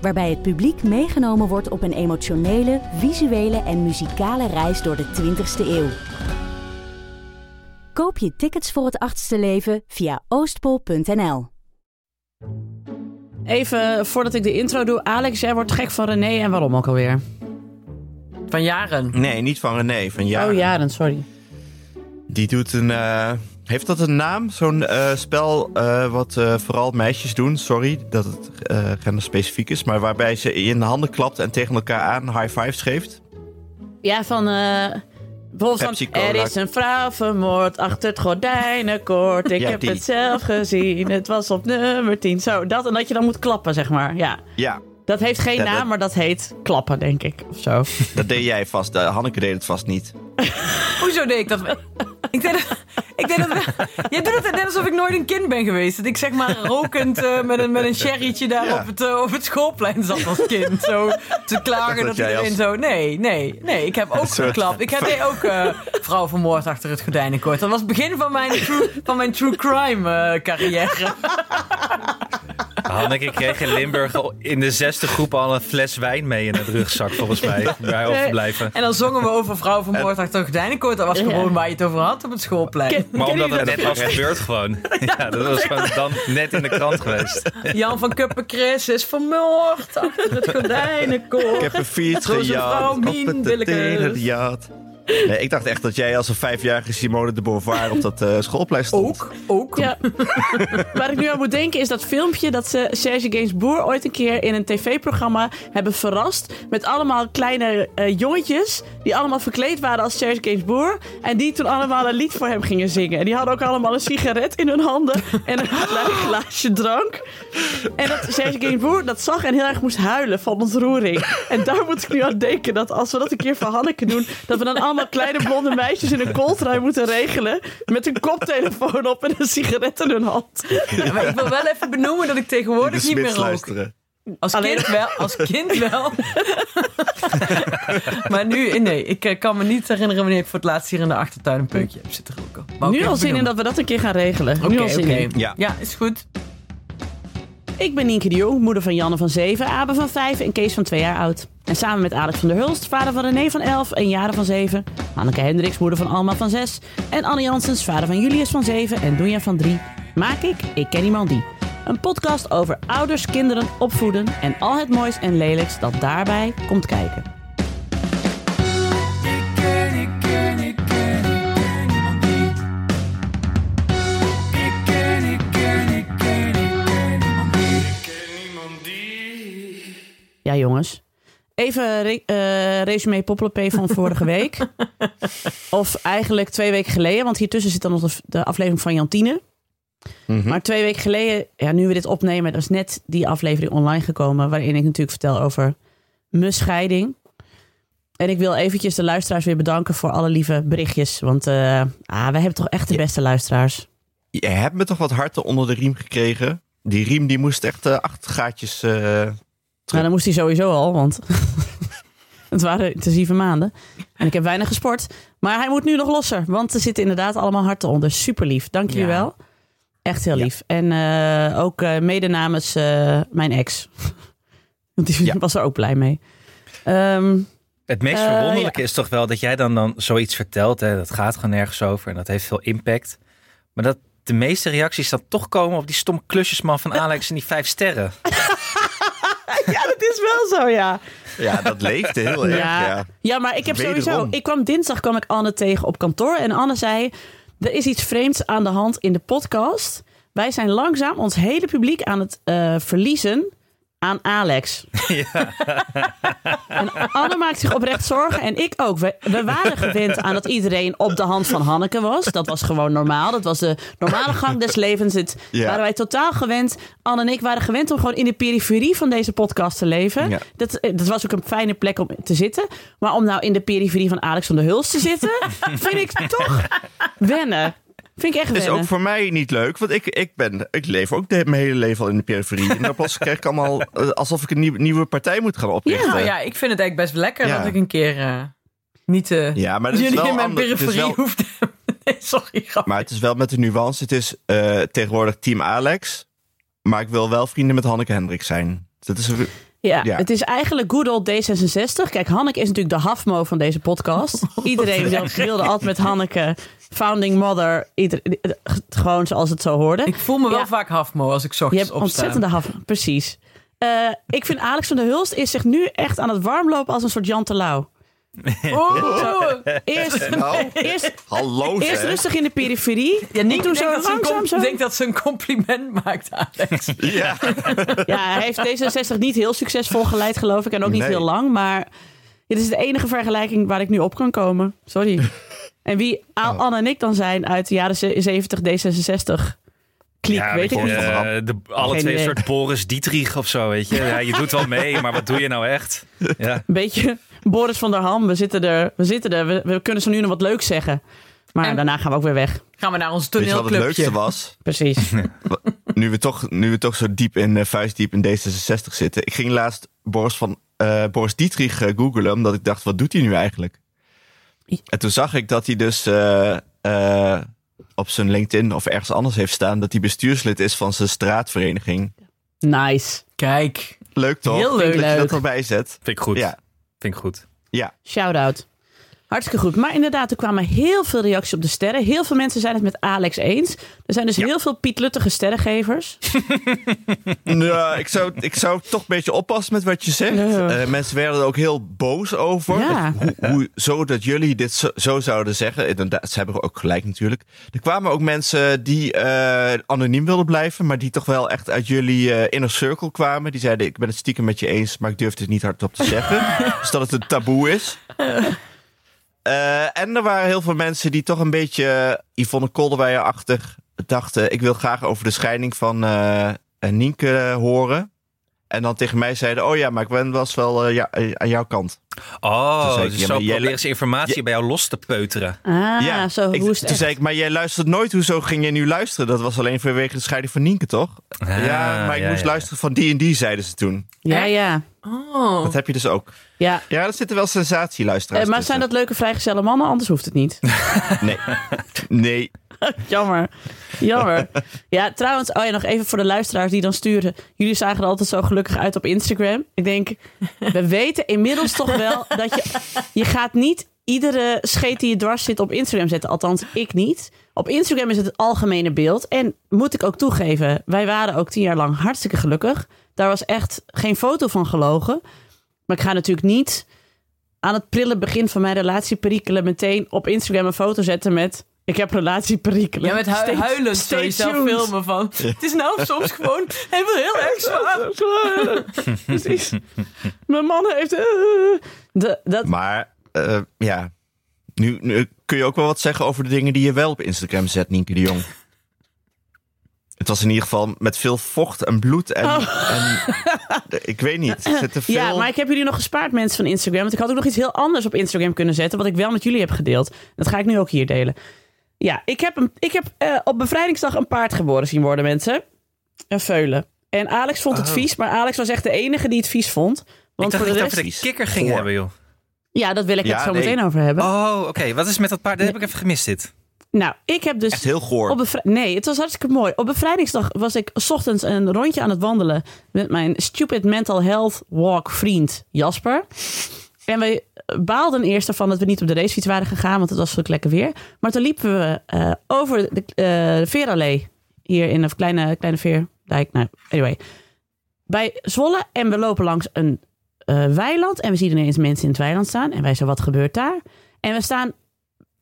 Waarbij het publiek meegenomen wordt op een emotionele, visuele en muzikale reis door de 20ste eeuw. Koop je tickets voor het achtste leven via oostpol.nl. Even voordat ik de intro doe. Alex, jij wordt gek van René en waarom ook alweer? Van jaren. Nee, niet van René, van Jaren. Oh, jaren, sorry. Die doet een... eh, heeft dat een naam? Zo'n eh, spel eh, wat eh, vooral meisjes doen. Sorry dat het eh genderspecifiek is. Maar waarbij ze in de handen klapt en tegen elkaar aan high fives geeft. Ja, van... eh bijvoorbeeld er is een vrouw vermoord achter het gordijnenkoord. Ik Ja, heb die. het zelf gezien. Het was op nummer 10. Zo, dat en dat je dan moet klappen, zeg maar. Ja. Ja, Dat heeft geen Ja, naam, dat- maar dat heet klappen, denk ik. Of zo. dat deed jij vast. Eh, Hanneke deed het vast niet. Hoezo deed ik dat? Ik dat- ik deed dat... Jij doet het net alsof ik nooit een kind ben geweest. Dat ik zeg maar rokend eh, met, een, met een sherrytje daar Ja. op, het, eh, op het schoolplein zat als kind. Zo te klagen dat dat iedereen als- zo... Nee, nee, nee. Ik heb ook geklapt. Ik heb deed ook eh, vrouw vermoord achter het gordijnenkoord. Dat was het begin van mijn true, van mijn true crime carrière. Hanneke kreeg in Limburg al in de zesde groep al een fles wijn mee in het rugzak, volgens mij. Bij overblijven. En dan zongen we over vrouw vermoord achter het gordijnenkoord. Dat was Ja. gewoon waar je het over had op het schoolplein. Ken- Maar omdat het net was gebeurd gewoon. Ja, dat was gewoon dan net in de krant geweest. Jan van Kuppenkris is vermoord achter het gordijnenkoord. Ik heb een fiets gejat op het. Nee, ik dacht echt dat jij als een vijfjarige Simone de Beauvoir op dat eh, schoolplein stond. Ook, ook. Ja. Waar ik nu aan moet denken is dat filmpje dat ze Serge Gainsbourg ooit een keer in een tv-programma hebben verrast. Met allemaal kleine eh, jongetjes die allemaal verkleed waren als Serge Gainsbourg. En die toen allemaal een lied voor hem gingen zingen. En die hadden ook allemaal een sigaret in hun handen en een klein glaasje drank. En dat Serge Gainsbourg dat zag en heel erg moest huilen van ontroering. En daar moet ik nu aan denken dat als we dat een keer voor Hanneke doen, dat we dan allemaal kleine blonde meisjes in een kooltrui moeten regelen. Met een koptelefoon op en een sigaret in hun hand. Ja, maar ik wil wel even benoemen dat ik tegenwoordig niet meer rook. luisteren. Als Alleen- kind wel, als kind wel. maar nu, nee, ik eh, kan me niet herinneren wanneer ik voor het laatst hier in de achtertuin een peukje heb zitten roken. Nu al zin in dat we dat een keer gaan regelen. nu al zin in. Ja. Ja, is goed. Ik ben Nienke de Jong, moeder van Janne van 7, Abe van 5 en Kees van 2 jaar oud. En samen met Alex van der Hulst, vader van René van 11 en Jaren van 7. Anneke Hendricks, moeder van Alma van 6. En Anne Janssens, vader van Julius van 7 en Doenja van 3. Maak ik Ik Ken Iemand Die. Een podcast over ouders, kinderen, opvoeden en al het moois en lelijks dat daarbij komt kijken. Ja, jongens. Even re eh, resume van vorige week. of eigenlijk twee weken geleden, want hiertussen zit dan nog de, aflevering van Jantine. Mhm. Maar twee weken geleden, ja, nu we dit opnemen, dat is net die aflevering online gekomen. Waarin ik natuurlijk vertel over mijn scheiding. En ik wil eventjes de luisteraars weer bedanken voor alle lieve berichtjes. Want eh ah, wij hebben toch echt de beste luisteraars. Je hebt me toch wat harten onder de riem gekregen. Die riem die moest echt eh, acht gaatjes... Nou, dan moest hij sowieso al, want het waren intensieve maanden. En ik heb weinig gesport. Maar hij moet nu nog losser, want er zitten inderdaad allemaal harten onder. Super lief, dank jullie Ja. wel. Echt heel lief. En eh, ook eh, mede namens eh, mijn ex. Want die Ja. was er ook blij mee. Ehm, Het meest verwonderlijke is toch wel dat jij dan, dan zoiets vertelt. Hè, dat gaat gewoon nergens over en dat heeft veel impact. Maar dat de meeste reacties dan toch komen op die stomme klusjesman van Alex en die vijf sterren. ja, dat is wel zo, ja. ja, dat leefde heel erg. Ja. Ja. Ja, maar ik heb Wederom. sowieso... Ik kwam dinsdag kwam ik Anne tegen op kantoor. En Anne zei, er is iets vreemds aan de hand in de podcast. Wij zijn langzaam ons hele publiek aan het eh, verliezen. Aan Alex. En Anne maakt zich oprecht zorgen en ik ook. We, we waren gewend aan dat iedereen op de hand van Hanneke was. Dat was gewoon normaal. Dat was de normale gang des levens. Het Ja. waren wij totaal gewend. Anne en ik waren gewend om gewoon in de periferie van deze podcast te leven. Ja. Dat, eh, dat was ook een fijne plek om te zitten. Maar om nou in de periferie van Alex van der Hulst te zitten, vind ik toch wennen. Vind ik echt is ook voor mij niet leuk, want ik, ik, ben, ik leef ook de, mijn hele leven al in de periferie. En dan pas krijg ik allemaal eh, alsof ik een nieuw- nieuwe partij moet gaan oprichten. Nou ja, ik vind het eigenlijk best lekker Ja. dat ik een keer eh, niet eh Ja, maar jullie wel in mijn ander- periferie wel- hoeft te. Nee, sorry. Maar het is wel met de nuance. Het is tegenwoordig team Alex. Maar ik wil wel vrienden met Hanneke Hendricks zijn. Dat is een- Ja, Ja. het is eigenlijk good old D66. Kijk, Hanneke is natuurlijk de hafmo van deze podcast. Iedereen wil- wilde altijd met Hanneke, founding mother, ieder, gewoon zoals het zo hoorde. Ik voel me wel Ja. vaak hafmo als ik Je ochtends hebt opsta. ontzettende hafmo, precies. Eh, ik vind Alex van der Hulst is zich nu echt aan het warmlopen als een soort Jan Terlouw. Oeh. Eerst, Nou, eerst, hallo eerst zeg. rustig in de periferie. Ja, Toen denkt zo dat, ze een langzaam zo. denkt dat ze een compliment maakt, Alex. Ja. Ja, hij heeft D66 niet heel succesvol geleid, geloof ik. En ook niet Nee. heel lang. Maar dit is de enige vergelijking waar ik nu op kan komen. Sorry. En wie Oh. Anne en ik dan zijn uit de jaren ze- 70 D66 kliek, Ja, weet ik je, niet. eh, de, alle Geen twee een soort Boris Dietrich of zo, weet je. Ja, je doet wel mee, maar wat doe je nou echt? Ja. Een beetje Boris van der Ham. We zitten er. We, zitten er. We, we kunnen zo nu nog wat leuks zeggen. Maar En- daarna gaan we ook weer weg. Gaan we naar ons Weet je wat het toneelclubje. leukste was? Precies. Nu we toch, nu we toch zo diep in eh, vuistdiep in D66 zitten. Ik ging laatst Boris, van, eh, Boris Dietrich eh, googelen. Omdat ik dacht, wat doet hij nu eigenlijk? En toen zag ik dat hij dus eh, eh, op zijn LinkedIn of ergens anders heeft staan... dat hij bestuurslid is van zijn straatvereniging. Nice. Kijk. Leuk toch? Heel leuk. Dat je dat erbij zet. Vind ik goed. Ja, Vind ik goed. ja. Shout-out. Hartstikke goed. Maar inderdaad, er kwamen heel veel reacties op de sterren. Heel veel mensen zijn het met Alex eens. Er zijn dus heel veel Piet Luttige sterrengevers. Nou, ik zou, ik zou toch een beetje oppassen met wat je zegt. Ja. Eh, mensen werden er ook heel boos over. Ja. Dat- hoe, hoe, zo dat jullie dit zo, zo zouden zeggen. Inderdaad, ze hebben ook gelijk natuurlijk. Er kwamen ook mensen die eh, anoniem wilden blijven. Maar die toch wel echt uit jullie eh, inner circle kwamen. Die zeiden, ik ben het stiekem met je eens. Maar ik durf het niet hardop te zeggen. dus dat het een taboe is. Eh, en er waren heel veel mensen die toch een beetje eh, Yvonne Kolderweijer-achtig dachten... ik wil graag over de scheiding van eh, Nienke horen. En dan tegen mij zeiden, oh ja, maar ik ben was wel ja, aan jouw kant. Oh, ik, dus ja, zo proberen ze informatie Ja. bij jou los te peuteren. Ah, ja, zo. ik, hoe is het toen echt? zei ik, maar jij luistert nooit. Hoezo ging je nu luisteren? Dat was alleen vanwege de scheiding van Nienke, toch? Ah, ja, maar ik ja, moest ja. luisteren van die en die, zeiden ze toen. Ja, ja. Oh. Dat heb je dus ook. Ja. Ja, er zitten wel sensatieluisteraars Eh, maar zijn dat leuke vrijgezelle mannen? Anders hoeft het niet. Nee. Nee. Jammer. Jammer. Ja, trouwens, oh ja, nog even voor de luisteraars die dan sturen. Jullie zagen er altijd zo gelukkig uit op Instagram. Ik denk, we weten inmiddels toch wel dat je... Je gaat niet iedere scheet die je dwars zit op Instagram zetten. Althans, ik niet. Op Instagram is het het algemene beeld. En moet ik ook toegeven, wij waren ook tien jaar lang hartstikke gelukkig. Daar was echt geen foto van gelogen. Maar ik ga natuurlijk niet aan het prille begin van mijn relatieperikelen meteen op Instagram een foto zetten met... Ik heb relatieperikelen. Ja, met hu Stay- huilend stay zo jezelf tuned. filmen van... Het is nou soms gewoon even heel erg zwaar. Precies. Mijn man heeft... eh, de, dat, Maar eh, ja, nu, nu kun je ook wel wat zeggen over de dingen die je wel op Instagram zet, Nienke de Jong. Het was in ieder geval met veel vocht en bloed en, en ik weet niet. Zit veel... Ja, maar ik heb jullie nog gespaard, mensen van Instagram. Want ik had ook nog iets heel anders op Instagram kunnen zetten. Wat ik wel met jullie heb gedeeld. Dat ga ik nu ook hier delen. Ja, ik heb, een, ik heb eh, op bevrijdingsdag een paard geboren zien worden, mensen. Een veulen. En Alex vond het Oh. vies. Maar Alex was echt de enige die het vies vond. Ik Want dacht voor de dat rest... de kikker ging Goor. hebben, joh. Ja, dat wil ik Ja, het zo nee. meteen over hebben. Oh, oké. Wat is met dat paard? Dat heb ik even gemist, dit. Nou, ik heb dus... Echt heel goor. Op nee, het was hartstikke mooi. Op bevrijdingsdag was ik 's ochtends een rondje aan het wandelen met mijn stupid mental health walk vriend Jasper. En we baalden eerst ervan dat we niet op de racefiets waren gegaan, want het was zo lekker weer. Maar toen liepen we eh, over de, eh, de Veerallee hier in een kleine, kleine veerdijk. Nou, anyway. Bij Zwolle en we lopen langs een eh, weiland en we zien ineens mensen in het weiland staan. En wij zo, wat gebeurt daar? En we staan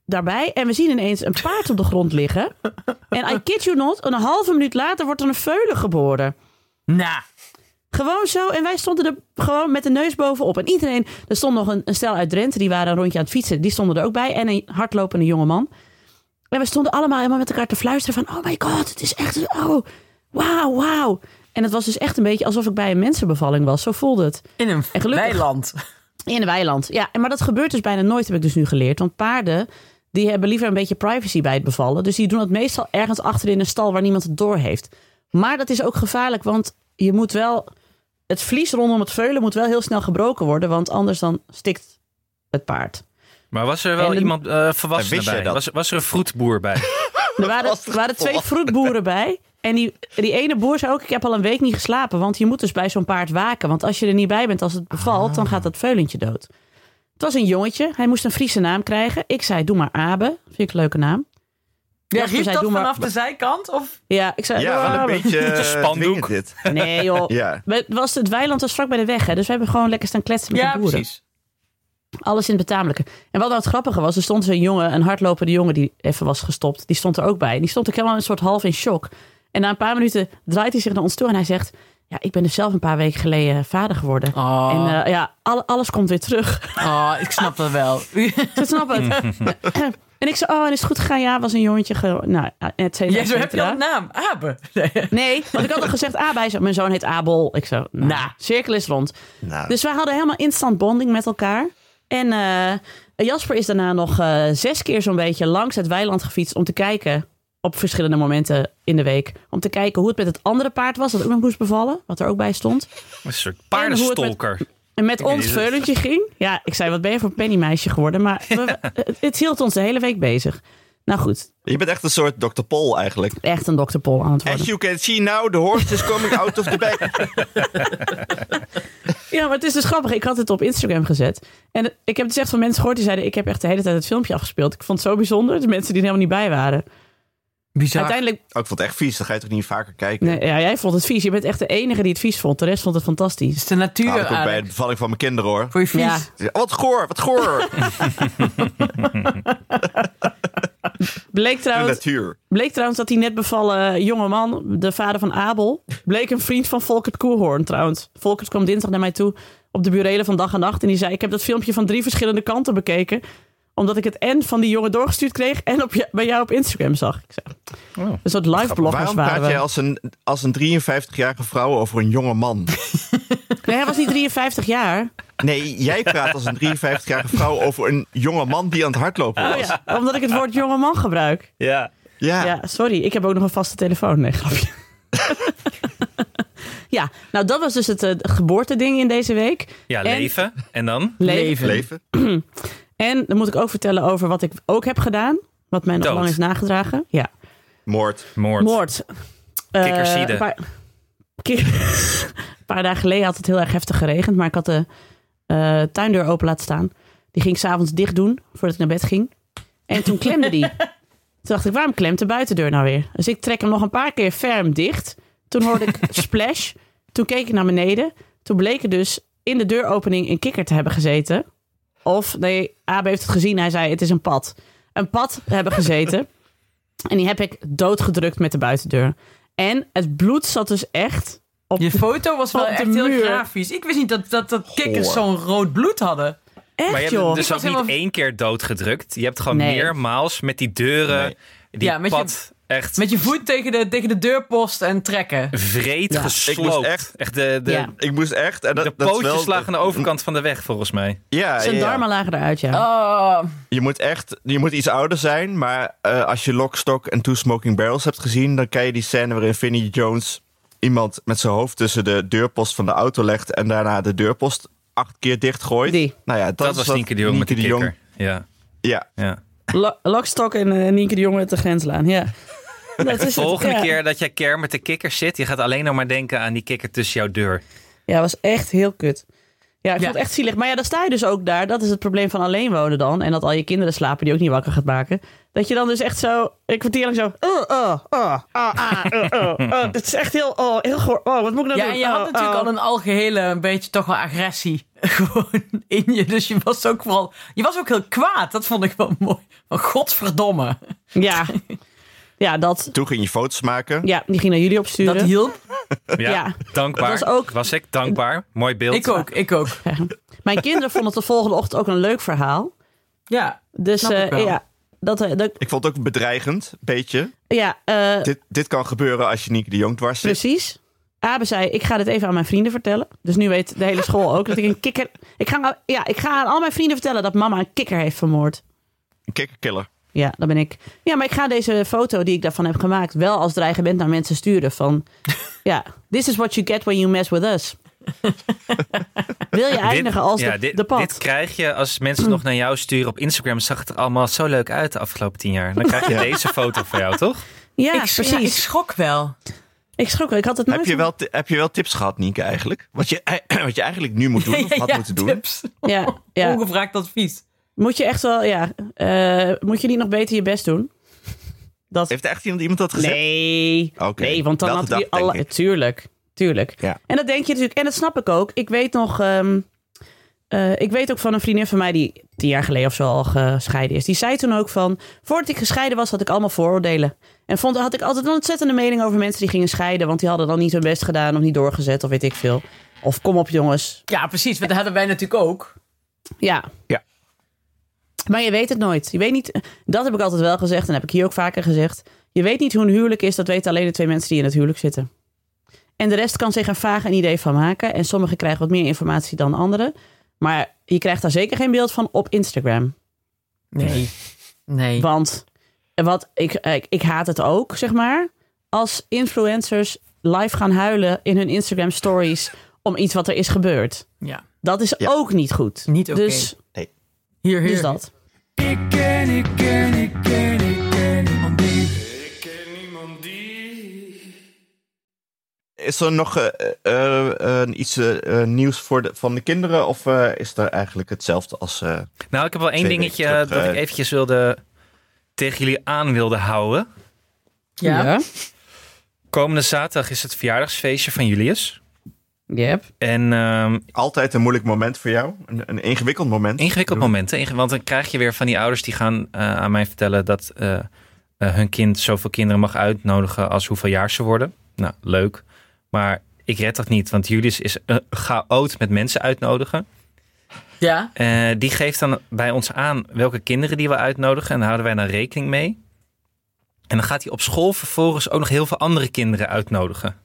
daarbij en we zien ineens een paard op de grond liggen. En I kid you not, een halve minuut later wordt er een veulen geboren. Nou, Gewoon zo. En wij stonden er gewoon met de neus bovenop. En iedereen, er stond nog een, een stel uit Drenthe, die waren een rondje aan het fietsen. Die stonden er ook bij. En een hardlopende jongeman. En we stonden allemaal helemaal met elkaar te fluisteren van... Oh my god, het is echt... Oh, wauw, wauw. En het was dus echt een beetje alsof ik bij een mensenbevalling was. Zo voelde het. In een gelukkig- weiland. In een weiland. Ja, maar dat gebeurt dus bijna nooit, heb ik dus nu geleerd. Want paarden, die hebben liever een beetje privacy bij het bevallen. Dus die doen het meestal ergens achter in een stal waar niemand het door heeft. Maar dat is ook gevaarlijk, want je moet wel... Het vlies rondom het veulen moet wel heel snel gebroken worden. Want anders dan stikt het paard. Maar was er wel de- iemand uh, En volwassen wist jij bij? dat? Was, was er een vroedboer bij? Er waren, er waren twee vroedboeren bij. En die, die ene boer zei ook, ik heb al een week niet geslapen. Want je moet dus bij zo'n paard waken. Want als je er niet bij bent als het bevalt, dan gaat dat veulentje dood. Het was een jongetje. Hij moest een Friese naam krijgen. Ik zei, doe maar Abe. Vind ik een leuke naam. Ja, riep zei, dat doe maar- vanaf de zijkant? Of? Ja, ik zei, Ja, een beetje eh, Spandoek. dwingend dit. Nee joh. Ja. We- Het, was, het weiland was vlak bij de weg. Hè, dus we hebben gewoon lekker staan kletsen met Ja, de boeren. precies. Alles in het betamelijke. En wat nou het grappige was, er stond zo'n jongen, een hardlopende jongen die even was gestopt. Die stond er ook bij. Die stond ook helemaal een soort half in shock. En na een paar minuten draait hij zich naar ons toe en hij zegt... Ja, ik ben dus zelf een paar weken geleden vader geworden. Oh, En eh, ja, al- alles komt weer terug. oh, ik snap dat wel. Ik snap het. en ik zei, oh, en is het goed gegaan? Ja, was een jongetje. Ge nou, et cetera, et zo heb je al een naam. Abe. Nee. Nee, want ik had al gezegd, ah, bij mijn zoon heet Abel. Ik zo, nou, cirkel is rond. Nou, Dus wij hadden helemaal instant bonding met elkaar. En eh, Jasper is daarna nog eh, zes keer zo'n beetje langs het weiland gefietst om te kijken op verschillende momenten in de week. Om te kijken hoe het met het andere paard was, dat ook nog moest bevallen, wat er ook bij stond. Een soort paardenstolker. En met ons veulentje ging. Ja, ik zei, wat ben je voor een pennymeisje geworden? Maar we- het, het hield ons de hele week bezig. Nou goed, je bent echt een soort Dr. Paul eigenlijk. echt een Dr. Paul aan het worden. As you can see now, the horse is coming out of the bag. Ja, maar het is dus grappig. Ik had het op Instagram gezet. En ik heb dus echt van mensen gehoord die zeiden... ik heb echt de hele tijd het filmpje afgespeeld. Ik vond het zo bijzonder. De mensen die er helemaal niet bij waren. Bizar. Uiteindelijk... Oh, ik vond het echt vies. Dan ga je toch niet vaker kijken? Nee, ja, jij vond het vies. Je bent echt de enige die het vies vond. De rest vond het Het fantastisch. is de natuur, Nou, dat ook bij Alex. de bevalling van mijn kinderen hoor. Voor je vies. Ja. Wat goor, wat goor. Bleek De trouwens, natuur. bleek trouwens dat die net bevallen jonge man... de vader van Abel... bleek een vriend van Volkert Koerhoorn trouwens. Volkert kwam dinsdag naar mij toe... op de burelen van dag en nacht. En die zei... ik heb dat filmpje van drie verschillende kanten bekeken... omdat ik het en van die jongen doorgestuurd kreeg... en op je, bij jou op Instagram zag. Ik zei, Oh. een soort live bloggers Waarom praat jij als een, als een 53-jarige vrouw over een jonge man? Nee, hij was niet 53 jaar. Nee, jij praat als een 53-jarige vrouw over een jonge man die aan het hardlopen was. Oh ja, omdat ik het woord jonge man gebruik. Ja. Ja. Ja, sorry. Ik heb ook nog een vaste telefoon. Nee, grapje. ja, nou dat was dus het eh, geboorteding in deze week. Ja, En- leven. En dan? Leven. Leven. En dan moet ik ook vertellen over wat ik ook heb gedaan. Wat mij nog Dood. lang is nagedragen. Ja, Moord. Moord. moord. Eh, Kikkersziede. een, paar... Een paar dagen geleden had het heel erg heftig geregend. Maar ik had de eh, tuindeur open laten staan. Die ging ik s'avonds dicht doen voordat ik naar bed ging. En toen klemde die. Toen dacht ik, waarom klemt de buitendeur nou weer? Dus ik trek hem nog een paar keer ferm dicht. Toen hoorde ik splash. Toen keek ik naar beneden. Toen bleek er dus in de deuropening een kikker te hebben gezeten. Of, nee, Abe heeft het gezien. Hij zei, het is een pad. Een pad hebben gezeten. En die heb ik doodgedrukt met de buitendeur. En het bloed zat dus echt op Je foto was wel echt heel grafisch. Ik wist niet dat, dat, dat kikkers zo'n rood bloed hadden. Echt, Maar je hebt joh. dus ook niet helemaal- één keer doodgedrukt. Je hebt gewoon Nee. meermaals met die deuren, Nee. die Ja, met je- pad echt Met je voet tegen de, tegen de deurpost en trekken. vreed Ja. gesloopt. Ik moest echt- de, de, Ja. Ik moest echt... En dat, de dat pootjes wel- lagen aan de overkant van de weg, volgens mij. Ja, Zijn ja, darmen lagen eruit, ja. Oh, Je moet echt... Je moet iets ouder zijn. Maar eh, als je Lock, Stock en Two Smoking Barrels hebt gezien... dan ken je die scène waarin Vinnie Jones... iemand met zijn hoofd tussen de deurpost van de auto legt... en daarna de deurpost acht keer dichtgooit. Die. Nou ja, dat, Dat, was Nienke de Jong met Nienke die de kikker. Ja, Ja, ja. Lo- Lokstok en Nienke de Jong met de grenslaan, ja. Dat is De het, volgende ja. keer dat jij keer met de kikker zit, je gaat alleen nog maar denken aan die kikker tussen jouw deur. Ja, was echt heel kut. Ja, ik Ja. vond het echt zielig. Maar ja, dan sta je dus ook daar. Dat is het probleem van alleen wonen dan. En dat al je kinderen slapen die ook niet wakker gaat maken. Dat je dan dus echt zo... Ik kwartier lang zo... Oh, oh, oh, oh, ah, oh, oh, oh. Het is echt heel... Oh, heel goor. Oh, wat moet ik nou Ja, doen? en je had Oh, natuurlijk oh. al een algehele, een beetje toch wel agressie gewoon in je. Dus je was ook vooral, je was ook heel kwaad. Dat vond ik wel mooi. Maar godverdomme. Ja. Ja, dat, Toen ging je foto's maken. ja, die ging naar jullie opsturen. Dat hielp. Ja, Ja. dankbaar. Dat was ook- was ik dankbaar. Mooi beeld. Ik ook, ik ook. Mijn kinderen vonden het de volgende ochtend ook een leuk verhaal. Ja, Dus eh, ja, dat, eh, dat, Ik vond het ook bedreigend, beetje. ja eh, Dit, dit kan gebeuren als je Nieke de Jong dwars zit. precies. Abe zei, ik ga dit even aan mijn vrienden vertellen. Dus nu weet de hele school ook dat ik een kikker... Ik ga, ja, ik ga aan al mijn vrienden vertellen dat mama een kikker heeft vermoord. Een kikkerkiller. Ja, dat ben ik. Ja, maar ik ga deze foto die ik daarvan heb gemaakt wel als dreigement naar mensen sturen. Van, ja, this is what you get when you mess with us. Wil je eindigen als ja, de, dit, de pad? dit krijg je als mensen nog naar jou sturen op Instagram. Zag het er allemaal zo leuk uit de afgelopen tien jaar. Dan krijg je Ja. deze foto van jou, toch? ja, ik, precies. ja, ik ik, schrok wel. schrok wel. Ik had het nooit... Heb je, wel, heb je wel tips gehad, Nieke, eigenlijk? Wat je, wat je eigenlijk nu moet doen, of had Ja, moeten doen? tips. Ja, ja. Ongevraagd advies. Moet je echt wel, ja. eh, moet je niet nog beter je best doen? Dat... Heeft echt iemand, iemand dat gezegd? Nee. Oké, Nee, want dan had hij alle... Tuurlijk, tuurlijk. Ja. En dat denk je natuurlijk. En dat snap ik ook. Ik weet nog... ehm, eh, ik weet ook van een vriendin van mij die tien jaar geleden of zo al gescheiden is. Die zei toen ook van... Voordat ik gescheiden was, had ik allemaal vooroordelen. En vond, had ik altijd een ontzettende mening over mensen die gingen scheiden. Want die hadden dan niet hun best gedaan of niet doorgezet of weet ik veel. Of kom op jongens. Ja, precies. Want dat hadden wij natuurlijk ook. Ja. Ja. Maar je weet het nooit. Je weet niet, dat heb ik altijd wel gezegd en heb ik hier ook vaker gezegd. Je weet niet hoe een huwelijk is, dat weten alleen de twee mensen die in het huwelijk zitten. En de rest kan zich een vaag een idee van maken. En sommigen krijgen wat meer informatie dan anderen. Maar je krijgt daar zeker geen beeld van op Instagram. Nee. Nee. Want wat, ik, ik, ik haat het ook, zeg maar. Als influencers live gaan huilen in hun Instagram stories om iets wat er is gebeurd. Ja. Dat is Ja. ook niet goed. Niet oké. Dus, Hier, hier. dus dat. Ik ken, ik ken, ik ken, ik ken niemand die. Is er nog eh, eh, eh, iets nieuws voor de, van de kinderen? Of eh, is er eigenlijk hetzelfde als... eh, Nou, ik heb wel één dingetje terug, dat ik eventjes wilde tegen jullie aan wilde houden. Ja. Komende zaterdag is het verjaardagsfeestje van Julius. Yep. En ehm, altijd een moeilijk moment voor jou? Een, een ingewikkeld moment? ingewikkeld moment. hè? Want dan krijg je weer van die ouders die gaan eh, aan mij vertellen dat eh, eh, hun kind zoveel kinderen mag uitnodigen als hoeveel jaar ze worden. Nou, leuk. Maar ik red dat niet, want Julius is een chaot met mensen uitnodigen. Ja. Eh, die geeft dan bij ons aan welke kinderen die we uitnodigen. En daar houden wij dan rekening mee. En dan gaat hij op school vervolgens ook nog heel veel andere kinderen uitnodigen.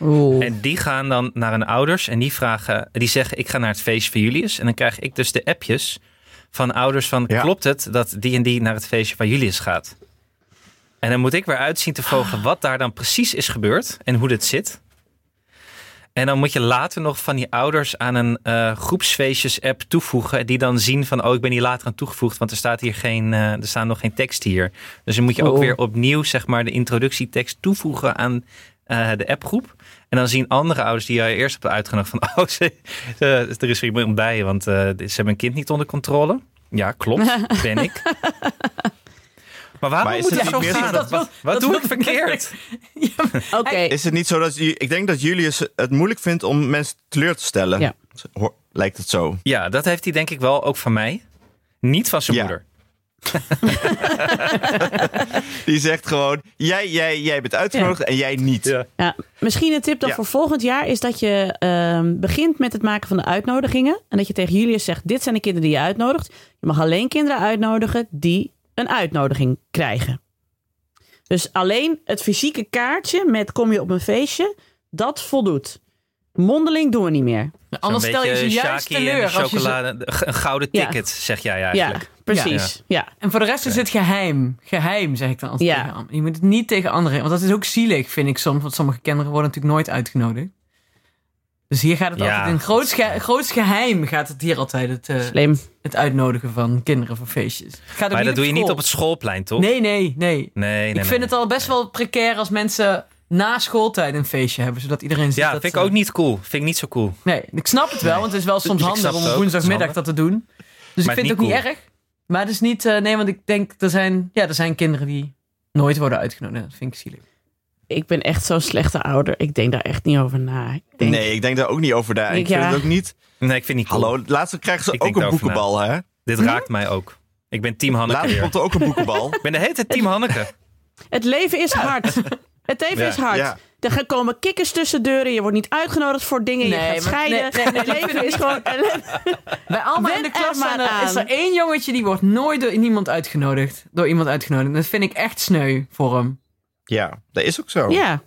Oeh. En die gaan dan naar hun ouders en die vragen, die zeggen: Ik ga naar het feestje van Julius. En dan krijg ik dus de appjes van ouders van: Ja. Klopt het dat die en die naar het feestje van Julius gaat? En dan moet ik weer uitzien te volgen wat daar dan precies is gebeurd en hoe dit zit. En dan moet je later nog van die ouders aan een eh, groepsfeestjes-app toevoegen. Die dan zien van, oh, ik ben hier later aan toegevoegd. Want er staat hier geen, eh, er staan nog geen tekst hier. Dus dan moet je ook Oh. weer opnieuw, zeg maar, de introductietekst toevoegen aan eh, de appgroep. En dan zien andere ouders die je eerst hebt uitgenodigd van, oh, ze, ze- er is weer iemand bij, want eh, ze hebben een kind niet onder controle. Ja, klopt, ben ik. Maar waarom Maar is moet het het zo niet meer zo gaan? dat- wat wat dat doe ik verkeerd? Oké. Is het niet zo dat... je- Ik denk dat Julius het moeilijk vindt om mensen teleur te stellen. Ja. Hoor- Lijkt het zo. Ja, dat heeft hij denk ik wel ook van mij. Niet van zijn Ja. moeder. Die zegt gewoon, jij, jij, jij bent uitgenodigd en jij niet. Ja, misschien een tip dan Ja. voor volgend jaar is dat je ehm, begint met het maken van de uitnodigingen. En dat je tegen Julius zegt: Dit zijn de kinderen die je uitnodigt. Je mag alleen kinderen uitnodigen die een uitnodiging krijgen. Dus alleen het fysieke kaartje met kom je op een feestje, dat voldoet. Mondeling doen we niet meer. Anders Zo'n stel je ze juist teleur. de Als je ze... chocolade, een gouden Ja. ticket, zeg jij Ja, eigenlijk. precies. Ja. En voor de rest is het geheim. Geheim, zeg ik dan altijd Ja. Je moet het niet tegen anderen. Want dat is ook zielig, vind ik soms. Want sommige kinderen worden natuurlijk nooit uitgenodigd. Dus hier gaat het Ja. altijd in groot, ge- groot geheim gaat het hier altijd het, eh, Slim. het uitnodigen van kinderen voor feestjes. Gaat Maar dat doe je niet op het schoolplein, toch? Nee, nee, nee. nee, nee. ik nee. vind het al best wel precair als mensen na schooltijd een feestje hebben. Zodat iedereen ziet Ja, dat vind ik ze- ook niet cool. Vind ik niet zo cool. Nee, ik snap het wel. Want het is wel soms Ik handig snap om het op ook, woensdagmiddag dat te doen. Dus Maar ik vind het niet ook niet cool. erg. Maar het is niet... eh, nee, want ik denk, er zijn, ja, er zijn kinderen die nooit worden uitgenodigd. Dat vind ik zielig. Ik ben echt zo'n slechte ouder. Ik denk daar echt niet over na. Ik denk, Nee, ik denk daar ook niet over na. Ik Ik, vind ja. het ook niet... Nee, ik vind het niet cool. Hallo, laatst krijgen ze Ik ook denk een daarover na. boekenbal, hè? Dit raakt mij ook. Ik ben team Hanneke Later weer. komt er ook een boekenbal. Ik ben de hele tijd team Hanneke. Het leven is hard. Het leven Ja, is hard. ja. Er gaan komen kikkers tussen deuren. Je wordt niet uitgenodigd voor dingen. je gaat scheiden. nee, nee, nee, het leven is gewoon. Bij allemaal in de klas er, aan. is er één jongetje die wordt nooit door iemand uitgenodigd. Door iemand uitgenodigd. Dat vind ik echt sneu voor hem. Ja, dat is ook zo. Ja,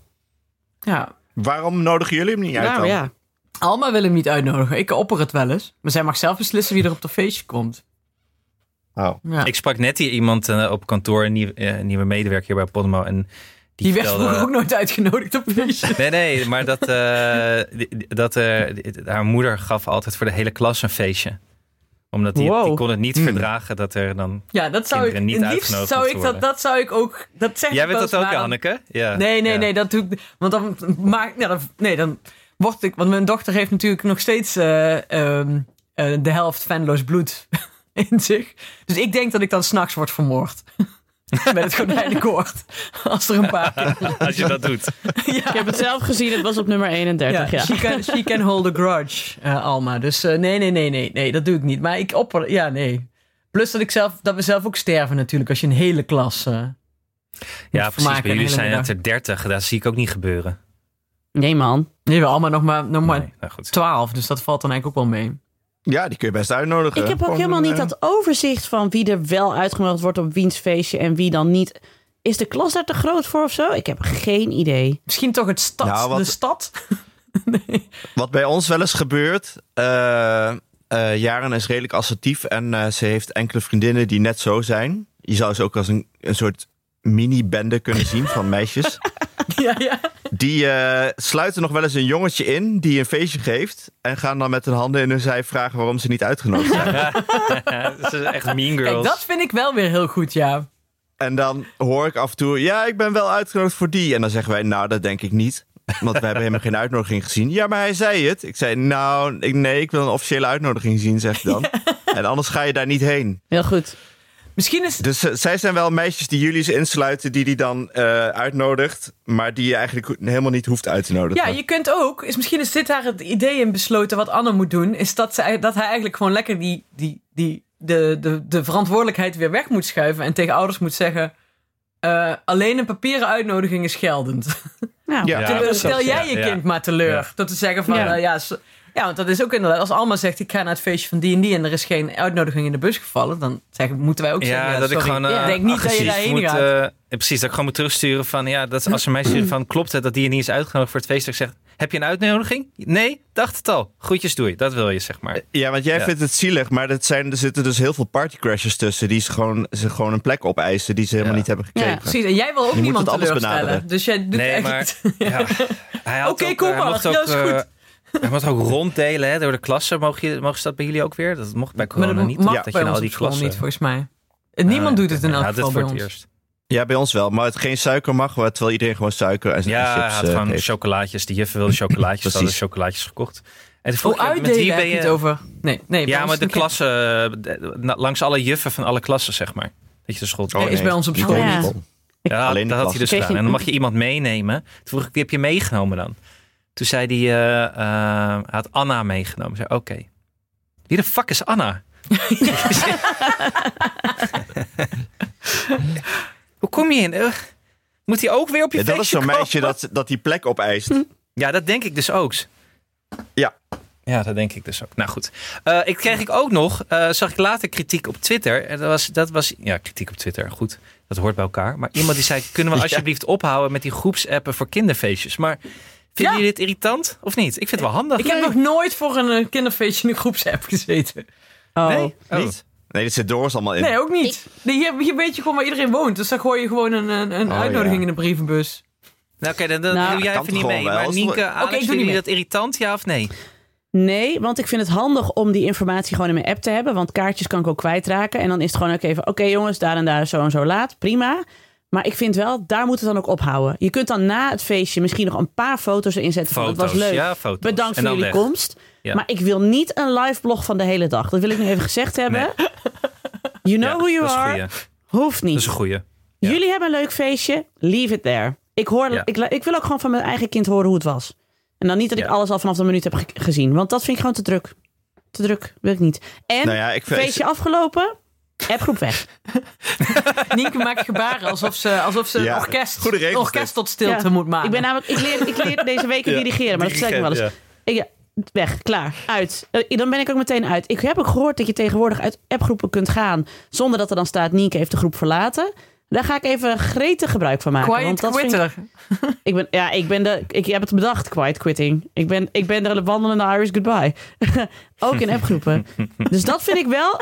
Ja. Waarom nodigen jullie hem niet uit nou dan? ja. Alma wil hem niet uitnodigen. Ik opper het wel eens. Maar zij mag zelf beslissen wie er op de feestje komt. Oh. Ja. Ik sprak net hier iemand eh, op kantoor, een nieuw- eh, nieuwe medewerker hier bij Podmo. En die, die werd vroeger ook nooit uitgenodigd op feestjes. Nee, nee, maar dat, eh, dat eh, die- haar moeder gaf altijd voor de hele klas een feestje. Omdat die, Wow. die kon het niet Hmm. verdragen dat er dan... Ja, dat zou ik. Kinderen niet uitgenodigd zou ik dat, dat zou ik ook. Dat zeg Jij ik bent wel dat ook, dan- Anneke? Ja. Nee, nee, Ja. nee, dat doe ik. Want dan maak ja, dan, nee, dan word ik. Want mijn dochter heeft natuurlijk nog steeds eh, ehm, eh, de helft fanloos bloed in zich. Dus ik denk dat ik dan s'nachts word vermoord. Met het konijnenkoord. Als er een paar. Als je dat doet. Ik heb het zelf gezien. Het was op nummer 31. Ja, She, can, she can hold a grudge, eh, Alma. Dus eh, nee, nee, nee, nee, nee, dat doe ik niet. Maar ik opper, ja, nee. Plus dat, ik zelf, dat we zelf ook sterven natuurlijk als je een hele klas. eh, Ja, precies. Bij een jullie zijn het er 30. Dat zie ik ook niet gebeuren. Nee, man. Nee, we Alma nog maar, nog maar Nee, nou goed. 12, dus dat valt dan eigenlijk ook wel mee. Ja, die kun je best uitnodigen. Ik heb ook Gewoon, helemaal niet eh, dat overzicht van wie er wel uitgenodigd wordt op wiens feestje en wie dan niet. Is de klas daar te groot voor of zo? Ik heb geen idee. Misschien toch het stad, Nou, wat- de stad? Wat bij ons wel eens gebeurt. eh eh, Jaren is redelijk assertief en eh, ze heeft enkele vriendinnen die net zo zijn. Je zou ze ook als een, een soort mini-bende kunnen zien van meisjes. ja, ja. Die eh, sluiten nog wel eens een jongetje in die een feestje geeft. En gaan dan met hun handen in hun zij vragen waarom ze niet uitgenodigd zijn. dat is echt mean Kijk, girls. dat vind ik wel weer heel goed, ja. En dan hoor ik af en toe, ja, ik ben wel uitgenodigd voor die. En dan zeggen wij, nou, dat denk ik niet. Want we hebben helemaal geen uitnodiging gezien. Ja, maar hij zei het. Ik zei, nou, ik, nee, ik wil een officiële uitnodiging zien, zeg ik dan. En anders ga je daar niet heen. Heel goed. Misschien is... Dus eh, zij zijn wel meisjes die jullie ze insluiten, die die dan eh, uitnodigt. Maar die je eigenlijk helemaal niet hoeft uit te nodigen. Ja, je kunt ook... Is misschien is dit daar het idee in besloten wat Anne moet doen. Is dat, ze, dat hij eigenlijk gewoon lekker die, die, die, de, de, de verantwoordelijkheid weer weg moet schuiven. En tegen ouders moet zeggen... eh, alleen een papieren uitnodiging is geldend. Nou, Ja. Teleur- precies, Stel jij je ja. kind maar teleur. Ja. Door te zeggen van... Ja. Ja. Ja, ja, want dat is ook inderdaad... Als Alma zegt, ik ga naar het feestje van die en die... en er is geen uitnodiging in de bus gevallen... dan zeggen, moeten wij ook zeggen... Ja, dat ik gewoon eh, ik denk niet dat je daarheen moet, gaat. eh, ja, precies, dat ik gewoon moet terugsturen van ja, dat is als een meisje sturen van klopt het dat die je niet is uitgenodigd voor het feest, dat ik zeg, heb je een uitnodiging? Nee, dacht het al. Groetjes doei, dat wil je zeg maar. Ja, want jij Ja. vindt het zielig, maar dat zijn, er zitten dus heel veel partycrashers tussen. Die ze gewoon, ze gewoon een plek opeisen die ze helemaal Ja. niet hebben gekregen. Ja, Precies, en jij wil ook niemand anders teleurstellen. benaderen. Dus jij doet Nee, eigenlijk... Ja, hij had Oké, ook, kom eh, maar, ja, ook, is goed. Hij mocht ook ronddelen hè, door de klassen. Mogen, je, mogen ze dat bij jullie ook weer? Dat mocht bij corona dat niet. mag dat je bij in ons al die klassen. niet, volgens mij. En niemand Ah, doet het in elk ja, dit geval voor bij het ons. eerst. Ja, bij ons wel. Maar het geen suiker mag, terwijl iedereen gewoon suiker en Ja, chips had eh, gewoon heeft. chocolaatjes. Die juffen wilde chocolaatjes. Ze hadden Precies. chocolaatjes gekocht. En toen vroeg met uitdelen wie heb ben je het je... over? Nee, nee. Ja, maar de na- langs alle juffen van alle klassen, zeg maar. Dat je de school Oh, is bij ons op school school. Ja, Alleen dat had hij dus gedaan. je- En dan mag je iemand meenemen. Toen vroeg ik, wie heb je meegenomen dan? Toen zei hij, eh, eh, hij had Anna meegenomen. Zei, oké. Wie de fuck is Anna? Hoe kom je in? Eh, Moet hij ook weer op je Ja, dat is zo'n meisje dat, dat die plek opeist. Ja, dat denk ik dus ook. Ja. Ja, dat denk ik dus ook. Nou goed. Eh, ik kreeg ik ook nog, eh, zag ik later kritiek op Twitter. En dat was, dat was, ja, kritiek op Twitter, goed. Dat hoort bij elkaar. Maar iemand die zei, kunnen we Ja. alsjeblieft ophouden met die groepsappen voor kinderfeestjes? Maar vinden Ja. jullie dit irritant of niet? Ik vind het wel handig. Ik heb nog nooit voor een eh, kinderfeestje in een groepsapp gezeten. Oh. Nee? Oh. Niet? Nee, dit zit doors allemaal in. Nee, ook niet. Nee, hier, hier weet je gewoon waar iedereen woont. Dus dan gooi je gewoon een, een, een Oh, uitnodiging ja. in de brievenbus. Nou, oké, dan, dan Nou, doe jij even niet mee. wel? Maar Nienke, Alex, ik doe vinden niet jullie dat irritant, ja of nee? Nee, want ik vind het handig om die informatie gewoon in mijn app te hebben. Want kaartjes kan ik ook kwijtraken. En dan is het gewoon ook even, oké jongens, daar en daar is zo en zo laat. Prima. Maar ik vind wel, daar moet het dan ook ophouden. Je kunt dan na het feestje misschien nog een paar foto's erin zetten. van, Foto's, het was leuk. ja, foto's. Bedankt voor jullie weg. komst. Ja. Maar ik wil niet een live blog van de hele dag. Dat wil ik nu even gezegd hebben. You know Ja, who you dat is een are. goeie. Hoeft niet. Dat is een goeie. ja. Jullie hebben een leuk feestje. Leave it there. Ik, hoor, Ja. ik, ik wil ook gewoon van mijn eigen kind horen hoe het was. En dan niet dat ik Ja. alles al vanaf de minuut heb ge- gezien. Want dat vind ik gewoon te druk. Te druk. Wil ik niet. En Nou ja, ik vind- feestje afgelopen. Appgroep weg. Nienke maakt gebaren alsof ze, alsof ze Ja, een orkest, orkest tot stilte Ja. moet maken. Ik ben namelijk, ik leer, ik leer deze week Ja. dirigeren, maar dat zei ik wel eens. Ik, weg, klaar, uit. Eh, dan ben ik ook meteen uit. Ik heb ook gehoord dat je tegenwoordig uit appgroepen kunt gaan zonder dat er dan staat Nienke heeft de groep verlaten. Daar ga ik even gretig gebruik van maken. Quiet want dat ik-. Ik ben, ja, ik ben de, ik heb het bedacht, quiet quitting. Ik ben, ik ben de wandelende Irish goodbye. ook in appgroepen. dus dat vind ik wel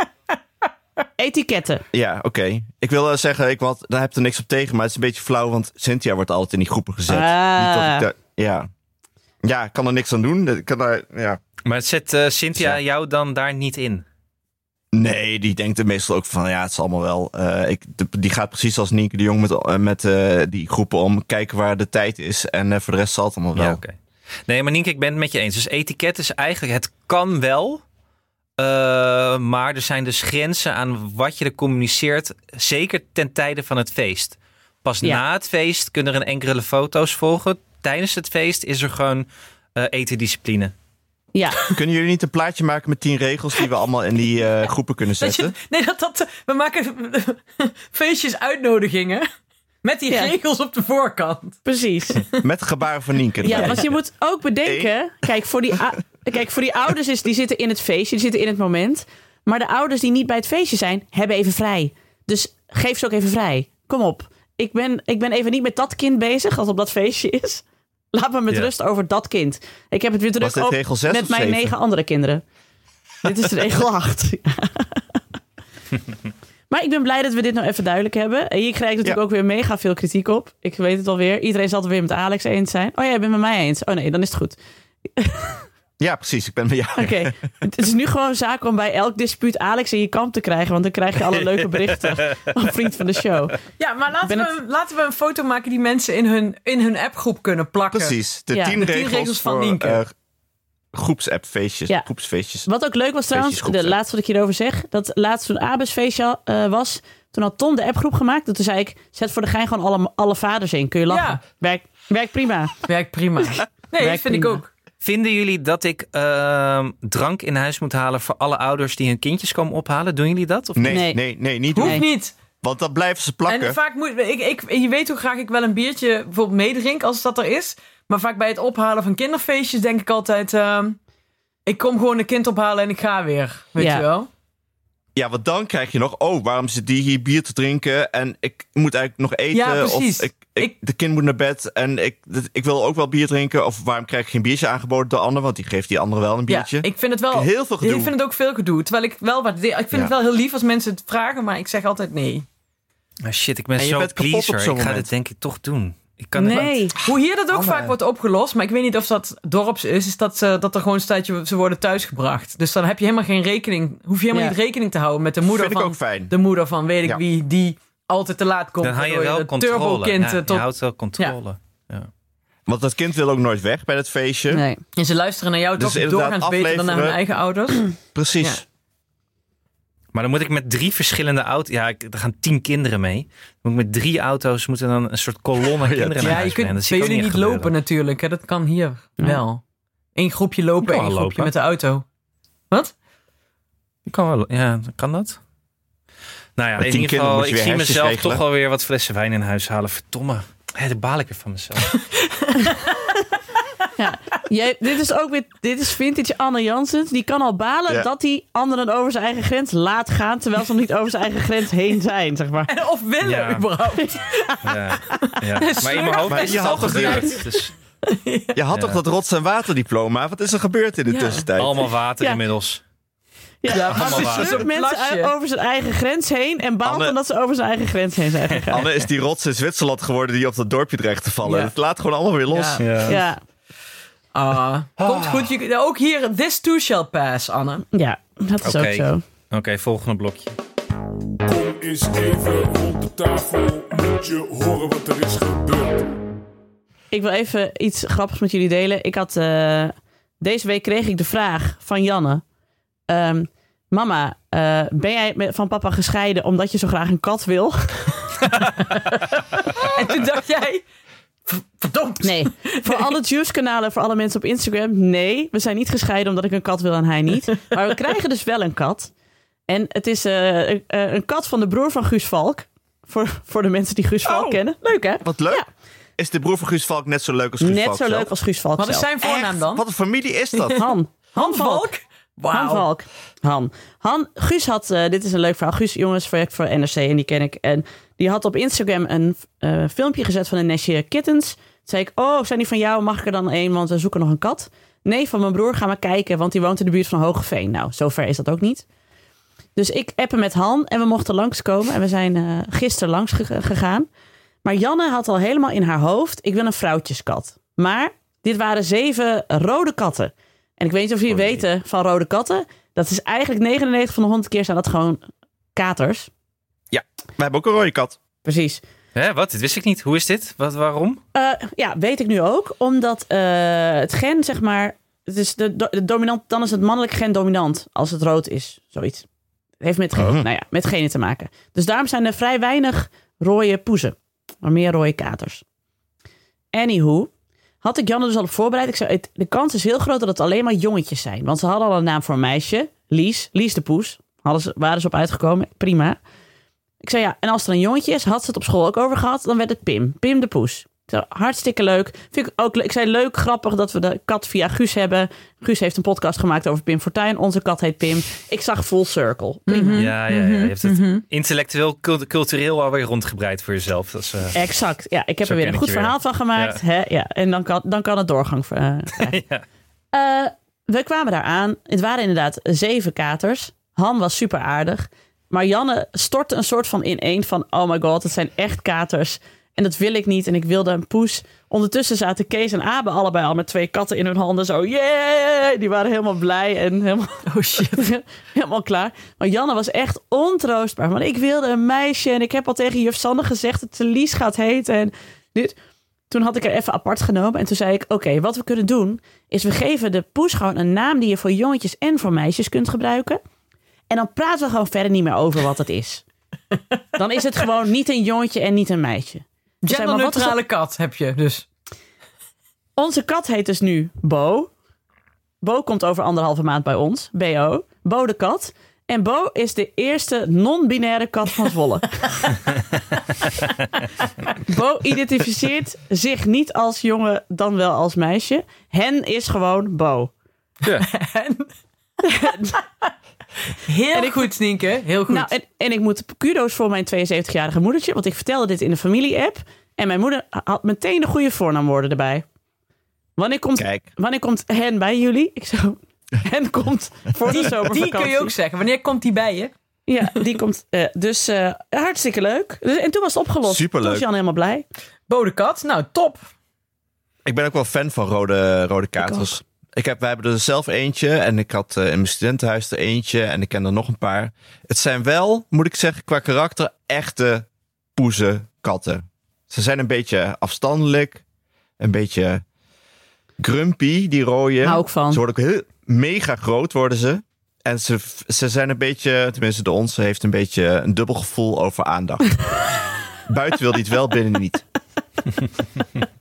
etiketten. Ja, oké. Ik wil eh, zeggen, ik wat, daar heb er niks op tegen, maar het is een beetje flauw, want Cynthia wordt altijd in die groepen gezet. Ah. Niet dat ik daar- ja. Ja, ik kan er niks aan doen. Ik kan daar, ja. Maar zet eh, Cynthia Ja. jou dan daar niet in? Nee, die denkt er meestal ook van, ja, het is allemaal wel. eh, ik, de- die gaat precies als Nienke de Jong met, met eh, die groepen om, kijken waar de tijd is. En eh, voor de rest zal het allemaal wel. Ja, oké. Nee, maar Nienke, ik ben het met je eens. Dus etiket is eigenlijk, het kan wel. Eh, maar er zijn dus grenzen aan wat je er communiceert. Zeker ten tijde van het feest. Pas Ja. na het feest kunnen er een enkele foto's volgen. Tijdens het feest is er gewoon eh etendiscipline. Ja, Kunnen jullie niet een plaatje maken met tien regels die we allemaal in die eh, groepen kunnen Dat je, zetten? nee, dat, dat, we maken feestjes uitnodigingen met die Ja. regels op de voorkant. precies. Met gebaren van Nienke. Ja, want je moet ook bedenken. Kijk, voor die, kijk, voor die ouders is die zitten in het feestje, die zitten in het moment. Maar de ouders die niet bij het feestje zijn, hebben even vrij. Dus geef ze ook even vrij. Kom op. Ik ben, ik ben even niet met dat kind bezig als op dat feestje is. Laat me met Ja. rust over dat kind. Ik heb het weer druk op zes met mijn negen andere kinderen. dit is regel 8. maar ik ben blij dat we dit nou even duidelijk hebben. En hier krijg ik natuurlijk Ja. ook weer mega veel kritiek op. Ik weet het alweer. Iedereen zal het weer met Alex eens zijn. Oh ja, je bent met mij eens. Oh nee, dan is het goed. Ja, precies. Ik ben bij jou. Oké, het is nu gewoon zaak om bij elk dispuut Alex in je kamp te krijgen. Want dan krijg je alle leuke berichten Vriend van de Show. Ja, maar laten, we, laten we een foto maken die mensen in hun, in hun appgroep kunnen plakken. Precies. De Ja. tien, De tien regels, regels van voor Nienke. eh, groepsappfeestjes. Ja. Groepsfeestjes. Wat ook leuk was trouwens, de laatste wat ik hierover zeg. Dat laatst toen Abes feestje eh, was, toen had Tom de appgroep gemaakt. Toen zei ik, zet voor de gein gewoon alle, alle vaders in. Kun je lachen. Ja. Werkt werkt prima. Werkt prima. Nee, dat Werkt vind ik ook. Vinden jullie dat ik ehm, drank in huis moet halen voor alle ouders die hun kindjes komen ophalen? Doen jullie dat? Of Nee, Nee. nee, nee, niet Hoeft niet. Want dan blijven ze plakken. En vaak moet ik, ik, je weet hoe graag ik wel een biertje bijvoorbeeld meedrink als dat er is. Maar vaak bij het ophalen van kinderfeestjes denk ik altijd: ehm, ik kom gewoon een kind ophalen en ik ga weer. Weet Ja. je wel? Ja, want dan krijg je nog... Oh, waarom zit die hier bier te drinken? En ik moet eigenlijk nog eten. Ja, precies. Of ik, ik, Ik- de kind moet naar bed. En ik, ik wil ook wel bier drinken. Of waarom krijg ik geen biertje aangeboden door Anne? Want die geeft die andere wel een biertje. Ja, ik vind het wel. Heel veel gedoe. Ik vind het ook veel gedoe. Terwijl ik wel waardeer. Ik vind Ja. het wel heel lief als mensen het vragen, maar ik zeg altijd nee. Ah, shit, ik ben En je zo bent kapot op pleaser. Ik ga dit denk ik toch doen. Ik kan. Hoe hier dat ook Anne. vaak wordt opgelost, maar ik weet niet of dat dorps is, is dat, ze, dat er gewoon staat, je- ze worden thuisgebracht. Dus dan heb je helemaal geen rekening, hoef je helemaal Ja. niet rekening te houden met de moeder vind ik van ook fijn. de moeder van weet ik Ja. wie die altijd te laat komt. Dan hou je wel de controle. turbo-kind, Ja, eh, tot... Je houdt wel controle. Want dat kind wil ook nooit weg bij dat feestje. Nee. En ze luisteren naar jou Dus toch doorgaans beter dan naar hun eigen ouders. Precies. Maar dan moet ik met drie verschillende auto's... Ja, ik- er gaan tien kinderen mee. Dan moet ik met drie auto's moeten dan een soort kolonne kinderen naar Ja, huis je kunt brengen. Dat zie bij ik ook jullie niet echt lopen gebeuren. natuurlijk. Hè? Dat kan hier Ja. wel. Eén groepje lopen, één groepje lopen. met de auto. Wat? Ik kan wel, ja, kan dat? Nou ja, Met in tien ieder kinderen geval, moet je ik zie mezelf regelen. toch wel weer wat flessen wijn in huis halen. Verdomme. Hé, daar baal ik weer van mezelf. Ja. Jij, dit is ook weer, dit is vintage Anne Janssens. Die kan al balen Ja. dat hij anderen over zijn eigen grens laat gaan, terwijl ze nog niet over zijn eigen grens heen zijn, zeg maar. En of willen Ja. überhaupt. Ja, ja. Maar in mijn hoofd Maar is je het al gebeurd. Dus Je had Ja. toch dat rots- en waterdiploma? Wat is er gebeurd in de Ja. tussentijd? allemaal water Ja. inmiddels. Ja, Ja, maar mensen Plasje. over zijn eigen grens heen en baalt Anne- omdat ze over zijn eigen grens heen zijn gegaan. Anne is die rots in Zwitserland geworden die op dat dorpje dreigt te vallen. Ja. Het laat gewoon allemaal weer los. Ja. Ja, Ah, komt goed. Je, ook hier, this too shall pass, Anne. ja, dat is Oké. ook zo. Oké, volgende blokje. Kom eens even rond de tafel, moet je horen wat er is gebeurd. Ik wil even iets grappigs met jullie delen. Ik had, eh, deze week kreeg ik de vraag van Janne. Ehm, Mama, eh, ben jij met- van papa gescheiden omdat je zo graag een kat wil? En toen dacht jij, "V- verdomd. Nee. voor alle Juice-kanalen, voor alle mensen op Instagram, nee. We zijn niet gescheiden omdat ik een kat wil en hij niet. Maar we krijgen dus wel een kat. En het is eh, een- eh, een kat van de broer van Guus Valk. Voor, voor de mensen die Guus Valk Oh. kennen. Leuk hè? Wat leuk. Ja. Is de broer van Guus Valk net zo leuk als Guus Net Valk zo zelf? leuk als Guus Valk Wat is zijn voornaam Echt? dan? Wat een familie is dat? Han. Han Valk. Valk? Wauw. Han Valk. Han. Han. Guus had, eh, dit is een leuk verhaal. Guus, jongens, werkt voor NRC en die ken ik. En die had op Instagram een eh, filmpje gezet van een nestje kittens. Toen zei ik, oh, zijn die van jou? Mag ik er dan één? Want we zoeken nog een kat. Nee, van mijn broer, ga maar kijken, want die woont in de buurt van Hogeveen. Nou, zover is dat ook niet. Dus ik appen met Han en we mochten langskomen. En we zijn eh gisteren langs ge- gegaan. Maar Janne had al helemaal in haar hoofd, ik wil een vrouwtjeskat. Maar dit waren zeven rode katten. En ik weet niet of jullie Oh, weten van rode katten. Dat is eigenlijk 99 van de 100 keer zijn dat gewoon katers. We hebben ook een rode kat. Precies. Hè, wat? Dit wist ik niet. Hoe is dit? Wat, waarom? Eh, ja, weet ik nu ook. Omdat eh, het gen, zeg maar... Het is de, do- de dominant, dan is het mannelijk gen dominant als het rood is. Zoiets. Het heeft met, gen, Oh. nou ja, met genen te maken. Dus daarom zijn er vrij weinig rode poezen. Maar meer rode katers. Anywho, had ik Janne dus al op voorbereid. Ik zei, de kans is heel groot dat het alleen maar jongetjes zijn. Want ze hadden al een naam voor een meisje. Lies. Lies de poes. Hadden ze, waren ze op uitgekomen. Prima. Ik zei ja, en als er een jongetje is, had ze het op school ook over gehad, dan werd het Pim. Pim de poes. Hartstikke leuk. Vind ik ook leuk. Ik zei leuk, grappig dat we de kat via Guus hebben. Guus heeft een podcast gemaakt over Pim Fortuyn. Onze kat heet Pim. Ik zag full circle. Prima. Ja, ja, ja. Je hebt het intellectueel, cult- cultureel alweer rondgebreid voor jezelf. Dat is, eh, Exact. Ja, ik heb er weer een goed verhaal van gemaakt. Hè? Ja, en dan kan, dan kan het doorgang eh, ja. Eh, we kwamen daar aan. Het waren inderdaad zeven katers. Han was super aardig. Maar Janne stortte een soort van ineen van... oh my god, het zijn echt katers. En dat wil ik niet. En ik wilde een poes. Ondertussen zaten Kees en Abe allebei al met twee katten in hun handen. Zo, yeah! Die waren helemaal blij en helemaal, Oh shit. helemaal klaar. Maar Janne was echt ontroostbaar. Want ik wilde een meisje. En ik heb al tegen juf Sanne gezegd dat ze Lies gaat heten. En dit... Toen had ik er even apart genomen. En toen zei ik, oké, wat we kunnen doen... is we geven de poes gewoon een naam... die je voor jongetjes en voor meisjes kunt gebruiken. En dan praten we gewoon verder niet meer over wat het is. Dan is het gewoon niet een jongetje en niet een meisje. Is Genderneutrale kat heb je dus. Onze kat heet dus nu Bo. Bo komt over anderhalve maand bij ons. BO. Bo de kat. En Bo is de eerste non-binaire kat van Zwolle. Bo identificeert zich niet als jongen, dan wel als meisje. Hen is gewoon Bo. Ja. Heel En ik- goed, Nienke. Heel goed. Nou, en, en ik moet kudo's voor mijn 72-jarige moedertje. Want ik vertelde dit in de familie-app. En mijn moeder had meteen de goede voornaamwoorden erbij. Wanneer komt, Kijk. wanneer komt hen bij jullie? Ik zo... Hen komt voor de zomervakantie. die kun je ook zeggen. Wanneer komt die bij je? Ja, die komt. eh, dus eh, hartstikke leuk. Dus- En toen was het opgelost. Superleuk. Toen was Jan helemaal blij. Bode kat. Nou, top. Ik ben ook wel fan van rode, rode katers. Ik heb, wij hebben er zelf eentje en ik had eh, in mijn studentenhuis er eentje en ik ken er nog een paar. Het zijn wel, moet ik zeggen, qua karakter echte poezenkatten. Ze zijn een beetje afstandelijk, een beetje grumpy, die rode. Hou ik van. Ze worden ook heel mega groot worden ze. En ze, ze zijn een beetje, tenminste de onze heeft een beetje een dubbel gevoel over aandacht. Buiten wil hij het wel, binnen niet.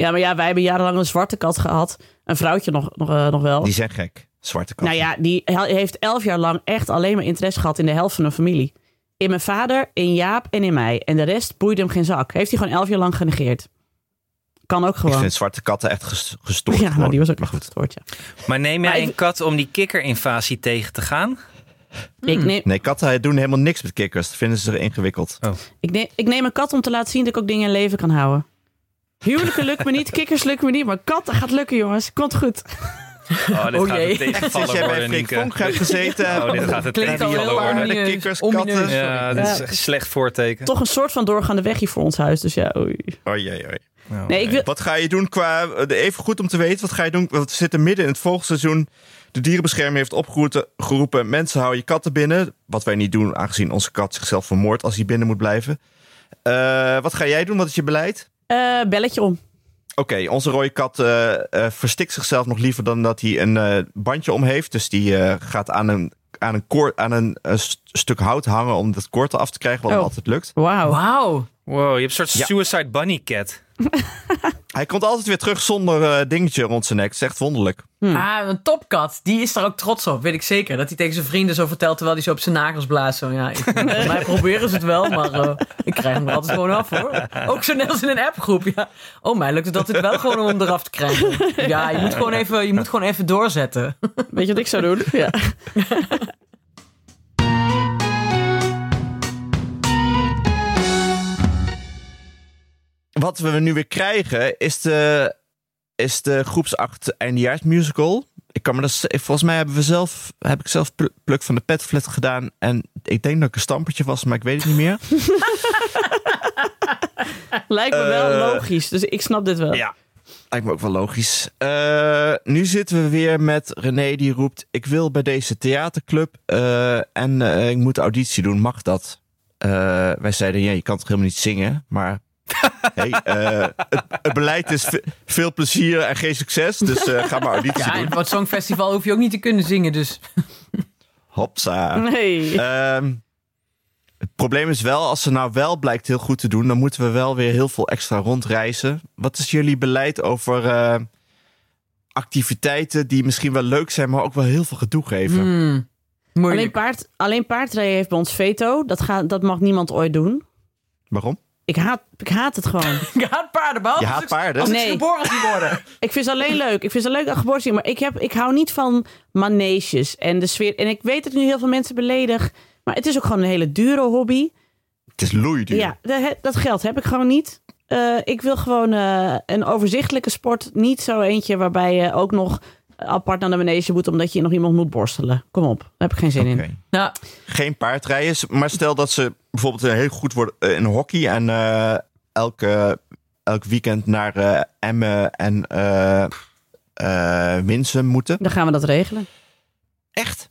Ja, maar ja, wij hebben jarenlang een zwarte kat gehad. Een vrouwtje nog, nog, eh, nog wel. Die zijn gek, zwarte katten. Nou ja, die he- heeft elf jaar lang echt alleen maar interesse gehad in de helft van de familie. In mijn vader, in Jaap en in mij. En de rest boeide hem geen zak. Heeft hij gewoon elf jaar lang genegeerd. Kan ook Ik gewoon. vind zwarte katten echt ges- gestoord. Ja, maar gewoon. die was ook Maar nog goed. gestoord, ja. Maar neem jij Maar een ik- kat om die kikkerinvasie tegen te gaan? Ik, neem, Nee, katten doen helemaal niks met kikkers. Dat vinden ze ingewikkeld. ik, neem, ik neem een kat om te laten zien dat ik ook dingen in leven kan houden. Huwelijken lukt me niet, kikkers lukt me niet. Maar katten gaat lukken, jongens. Komt goed. Oh, dit Oh gaat jee. een Sinds tegenvaller jij bij Freek. Vonk hebt gezeten. Oh, dit gaat tegenvaller heel worden. de omineus. kikkers, katten. Ja, dit is een slecht voorteken. Toch een soort van doorgaande weg hier voor ons huis. Dus ja, oei. Oei, oei, oei. Oh, Nee, ik wil, Wat ga je doen qua... Even goed om te weten, wat ga je doen? Want we zitten midden in het vogelseizoen. De dierenbescherming heeft opgeroepen... geroepen, mensen hou je katten binnen. Wat wij niet doen, aangezien onze kat zichzelf vermoordt... als hij binnen moet blijven. Eh, wat ga jij doen? Wat is je beleid? Eh, belletje om. Oké, onze rode kat eh, eh, verstikt zichzelf nog liever dan dat hij een eh, bandje om heeft. Dus die eh, gaat aan een, aan een, koord, aan een eh, st- stuk hout hangen om dat koord af te krijgen, wat Oh. altijd lukt. Wauw. Wauw. Wow, je hebt een soort Ja. suicide bunny cat. Hij komt altijd weer terug zonder eh, dingetje rond zijn nek. Het is echt wonderlijk. Ah, een topkat, die is daar ook trots op, weet ik zeker. Dat hij tegen zijn vrienden zo vertelt terwijl hij zo op zijn nagels blaast. Zo, ja, ik, mij proberen ze het wel, maar eh, ik krijg hem er altijd gewoon af hoor. Ook zo net als in een appgroep. Ja. Oh, mij lukt het altijd wel gewoon om hem eraf te krijgen. Ja, je moet gewoon even, je moet gewoon even doorzetten. Weet je wat ik zou doen? Ja. Wat we nu weer krijgen is de, is de groepsacht eindejaarsmusical. Ik kan me dat, volgens mij hebben we zelf, heb ik zelf pl- pluk van de petflat gedaan. En ik denk dat ik een stampertje was, maar ik weet het niet meer. Lijkt me wel Eh, logisch, dus ik snap dit wel. Ja. Lijkt me ook wel logisch. Eh, nu zitten we weer met René die roept... ik wil bij deze theaterclub eh, en ik moet auditie doen. Mag dat? Wij zeiden, ja, je kan toch helemaal niet zingen? Maar hey, eh, het, het beleid is ve- veel plezier en geen succes. Dus eh, ga maar auditie Ja, en doen. voor het Songfestival hoef je ook niet te kunnen zingen, dus... Hopsa. Nee. Ehm, het probleem is wel, als ze nou wel blijkt heel goed te doen... dan moeten we wel weer heel veel extra rondreizen. Wat is jullie beleid over eh, activiteiten die misschien wel leuk zijn... maar ook wel heel veel gedoe geven? Hmm, alleen, paard, alleen paardrijden heeft bij ons veto. Dat, gaat, dat mag niemand ooit doen. Waarom? Ik haat, ik haat het gewoon. Ik haat paarden, behalve Je haat als ik- paarden? Als ik Nee. geboren zie worden. Ik vind ze alleen leuk. Ik vind ze leuk aan geboorte zien. Maar ik, heb, ik hou niet van maneges en de sfeer. En ik weet dat ik nu heel veel mensen beledig. Maar het is ook gewoon een hele dure hobby. Het is loeiduur. Ja, de- dat geld heb ik gewoon niet. Eh, ik wil gewoon eh, een overzichtelijke sport. Niet zo eentje waarbij je ook nog apart naar de manege moet... omdat je nog iemand moet borstelen. Kom op, daar heb ik geen zin in. Nou, Geen paardrijden, maar stel dat ze bijvoorbeeld heel goed worden eh, in hockey... en eh, elke, elk weekend naar eh, Emmen en eh eh, Winsum moeten. Dan gaan we dat regelen. Echt?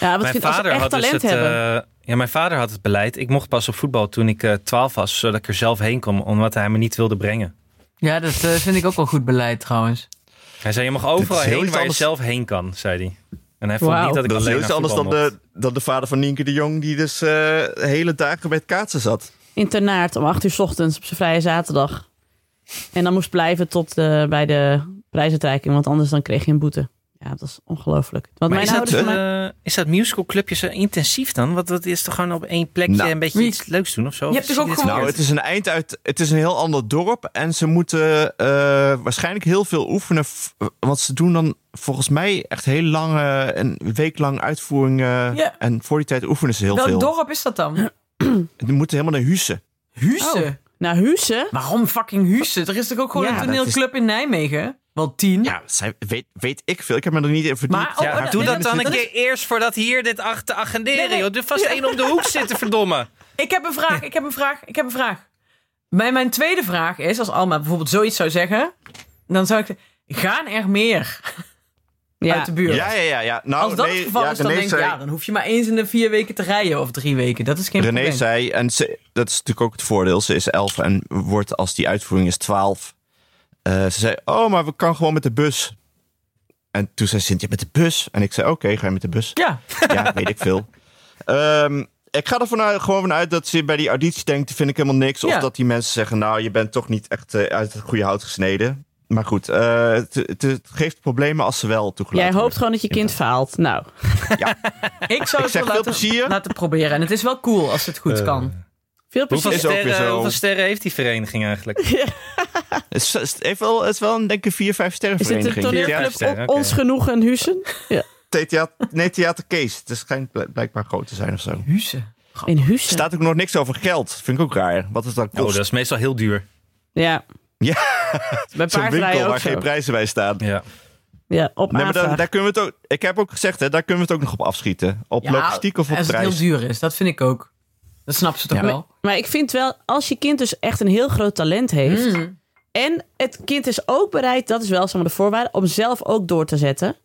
Ja, wat als vader, echt had dus talent het, hebben. eh, ja, mijn vader had het beleid. Ik mocht pas op voetbal toen ik eh 12 was, zodat ik er zelf heen kon, omdat hij me niet wilde brengen. ja, dat eh, vind ik ook wel goed beleid trouwens. Hij zei: Je mag overal heen waar je anders. zelf heen kan, zei hij. En hij vond niet dat ik Dat is heel anders dan de, dan de vader van Nienke de Jong... die dus eh, hele dagen bij het kaatsen zat. Internaat om 8 uur 's ochtends op zijn vrije zaterdag. En dan moest blijven tot eh, bij de prijsuitreiking. Want anders dan kreeg je een boete. Ja, dat is ongelooflijk. Want Maar mijn is dat, eh, is dat musicalclubje zo intensief dan? Want dat is toch gewoon op één plekje Nou, een beetje wie- iets leuks doen of zo? Je hebt zie ook gewoon- Nou, het is een eind uit. Het is een heel ander dorp. En ze moeten eh, waarschijnlijk heel veel oefenen. Want ze doen dan volgens mij echt heel lange, een week lang uitvoeringen. Ja. En voor die tijd oefenen ze heel Welk veel. dorp is dat dan? Die moeten helemaal naar Husse. Husse. Nou, Husse. Waarom fucking Husse? Er is toch ook gewoon Ja, een toneelclub in Nijmegen? Wel tien? Ja, zij, weet, weet ik veel. Ik heb me er niet in verdiept. Maar- oh, Ja, oh, doe dat dan een keer eerst voordat hier dit ach- te agenderen. Nee, nee. joh. Doe vast één om de hoek zitten, verdomme. Ik heb een vraag, ik heb een vraag, ik heb een vraag. Mijn, mijn tweede vraag is, als Alma bijvoorbeeld zoiets zou zeggen, dan zou ik zeggen, gaan er meer Ja. uit de buurt? Ja, ja, ja. ja. Nou, Als dat nee, het geval ja, is, dan René denk ik, zei- ja, dan hoef je maar eens in de vier weken te rijden of drie weken. Dat is geen René probleem. zei, en ze, dat is natuurlijk ook het voordeel, ze is 11 en wordt als die uitvoering is 12. Eh, ze zei, oh, maar we kan gewoon met de bus. En toen zei Cynthia, met de bus? En ik zei, oké, ga je met de bus? Ja, Ja, weet ik veel. Ehm, ik ga er vanuit, gewoon vanuit dat ze bij die auditie denkt, vind ik helemaal niks. Of Ja. dat die mensen zeggen, nou, je bent toch niet echt eh, uit het goede hout gesneden. Maar goed, eh, het, geeft problemen als ze wel toegelaten Jij hoopt worden. gewoon dat je kind faalt. Nou, ik zou het wel veel laten, plezier. laten proberen. En het is wel cool als het goed kan. veel Hoeveel plezier. Is ook weer sterren, hoeveel sterren heeft die vereniging eigenlijk? Het is, het heeft wel, het is wel een, denk ik, vier, vijf sterren Is dit een vereniging. toneelclub Ja, op ons genoegen Hussen? Theater, nee, Theater Kees. Het schijnt bl- blijkbaar groot te zijn of zo. Husse. In Er Hussen? staat ook nog niks over geld. Vind ik ook raar. Wat het dan Oh, kost. dat is meestal heel duur. Ja. Ja. Bij Zo'n winkel paardrijden ook waar zo. geen prijzen bij staan. Ja. Ja, op Nee, maar daar, kunnen we het ook. Ik heb ook gezegd, hè, daar kunnen we het ook nog op afschieten. Op logistiek of op als het prijs. heel duur is, dat vind ik ook. Dat snapt ze toch Ja. wel? Maar ik vind wel, als je kind dus echt een heel groot talent heeft... Mm. En het kind is ook bereid, dat is wel zeg maar de voorwaarde... om zelf ook door te zetten.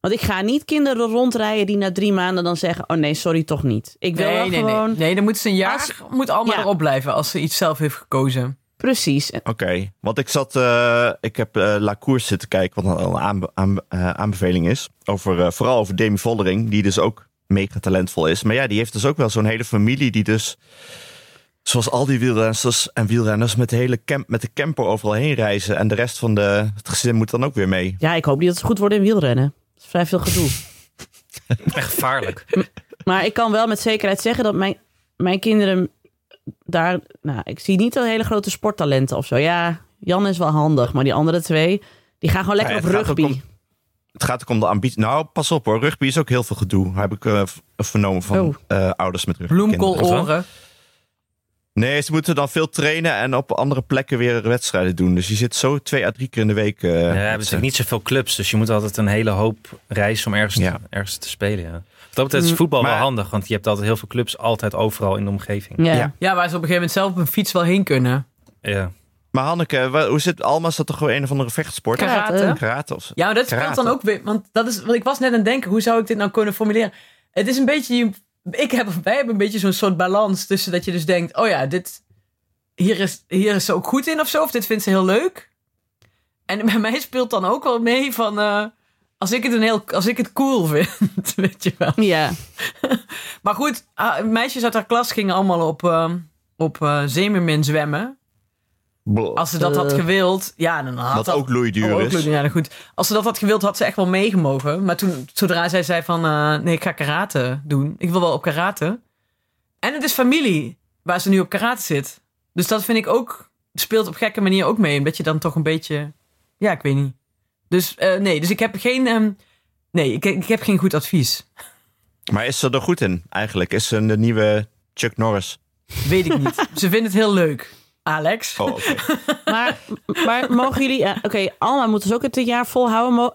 Want ik ga niet kinderen rondrijden die na drie maanden dan zeggen... oh nee, sorry, toch niet. Ik wil wel Nee, nee, gewoon... nee. Nee, dan moet ze een jaar Als- moet allemaal Ja. erop blijven als ze iets zelf heeft gekozen. Precies. Oké, want ik zat, eh, ik heb eh La Course zitten kijken, wat een aanbe- aan- eh, aanbeveling is. Over, eh, vooral over Demi Vollering, die dus ook mega talentvol is. Maar ja, die heeft dus ook wel zo'n hele familie die dus Zoals al die wielrenners en wielrenners met de hele camp, met de camper overal heen reizen. En de rest van de, het gezin moet dan ook weer mee. Ja, ik hoop niet dat ze goed worden in wielrennen. Dat is vrij veel gedoe. Echt gevaarlijk. Maar ik kan wel met zekerheid zeggen dat mijn, mijn kinderen daar... Nou, ik zie niet een hele grote sporttalenten of zo. Ja, Jan is wel handig, maar die andere twee... Die gaan gewoon lekker op rugby. Het gaat ook om de ambitie. Nou, pas op hoor. Rugby is ook heel veel gedoe. Heb ik eh, vernomen van Oh. eh, ouders met rugby. Bloemkooloren. Nee, ze moeten dan veel trainen en op andere plekken weer wedstrijden doen. Dus je zit zo twee à drie keer in de week. eh, Ja, we hebben ze. natuurlijk niet zoveel clubs, dus je moet altijd een hele hoop reizen om ergens, Ja. te, ergens te spelen. Ja. Wat dat betreft is voetbal wel handig, want je hebt altijd heel veel clubs altijd overal in de omgeving. Ja. Ja. Ja, waar ze op een gegeven moment zelf op een fiets wel heen kunnen. Ja. Maar Hanneke, hoe zit Alma? Is dat toch gewoon een of andere vechtsport? Karate. Karate of? Ja, maar dat speelt dan ook weer. Want dat is. Want ik was net aan het denken, hoe zou ik dit nou kunnen formuleren? Het is een beetje. Ik heb, wij hebben een beetje zo'n soort balans tussen dat je dus denkt: oh ja, dit. Hier is, hier is ze ook goed in of zo, of dit vindt ze heel leuk. En bij mij speelt dan ook wel mee van. eh, als, ik het een heel, als ik het cool vind, weet je wel. Ja. Maar goed, ah, meisjes uit haar klas gingen allemaal op, eh, op eh, Zeemermin zwemmen. Als ze dat had Eh. gewild, ja, dan had Wat dat ook loeiduur Oh, ook is. Ja, nou goed. Als ze dat had gewild, had ze echt wel meegemogen. Maar toen, zodra zij zei van, eh, nee, ik ga karate doen. Ik wil wel op karate. En het is familie waar ze nu op karate zit. Dus dat vind ik ook, speelt op gekke manier ook mee. Omdat je dan toch een beetje, ja, ik weet niet. Dus eh, nee, dus ik heb geen, ehm, nee, ik, ik heb geen goed advies. Maar is ze er goed in eigenlijk? Is ze de nieuwe Chuck Norris? Weet ik niet. ze vinden het heel leuk. Alex. Oh. Maar, maar mogen jullie... ja, Oké, Alma moet dus ook het een jaar volhouden.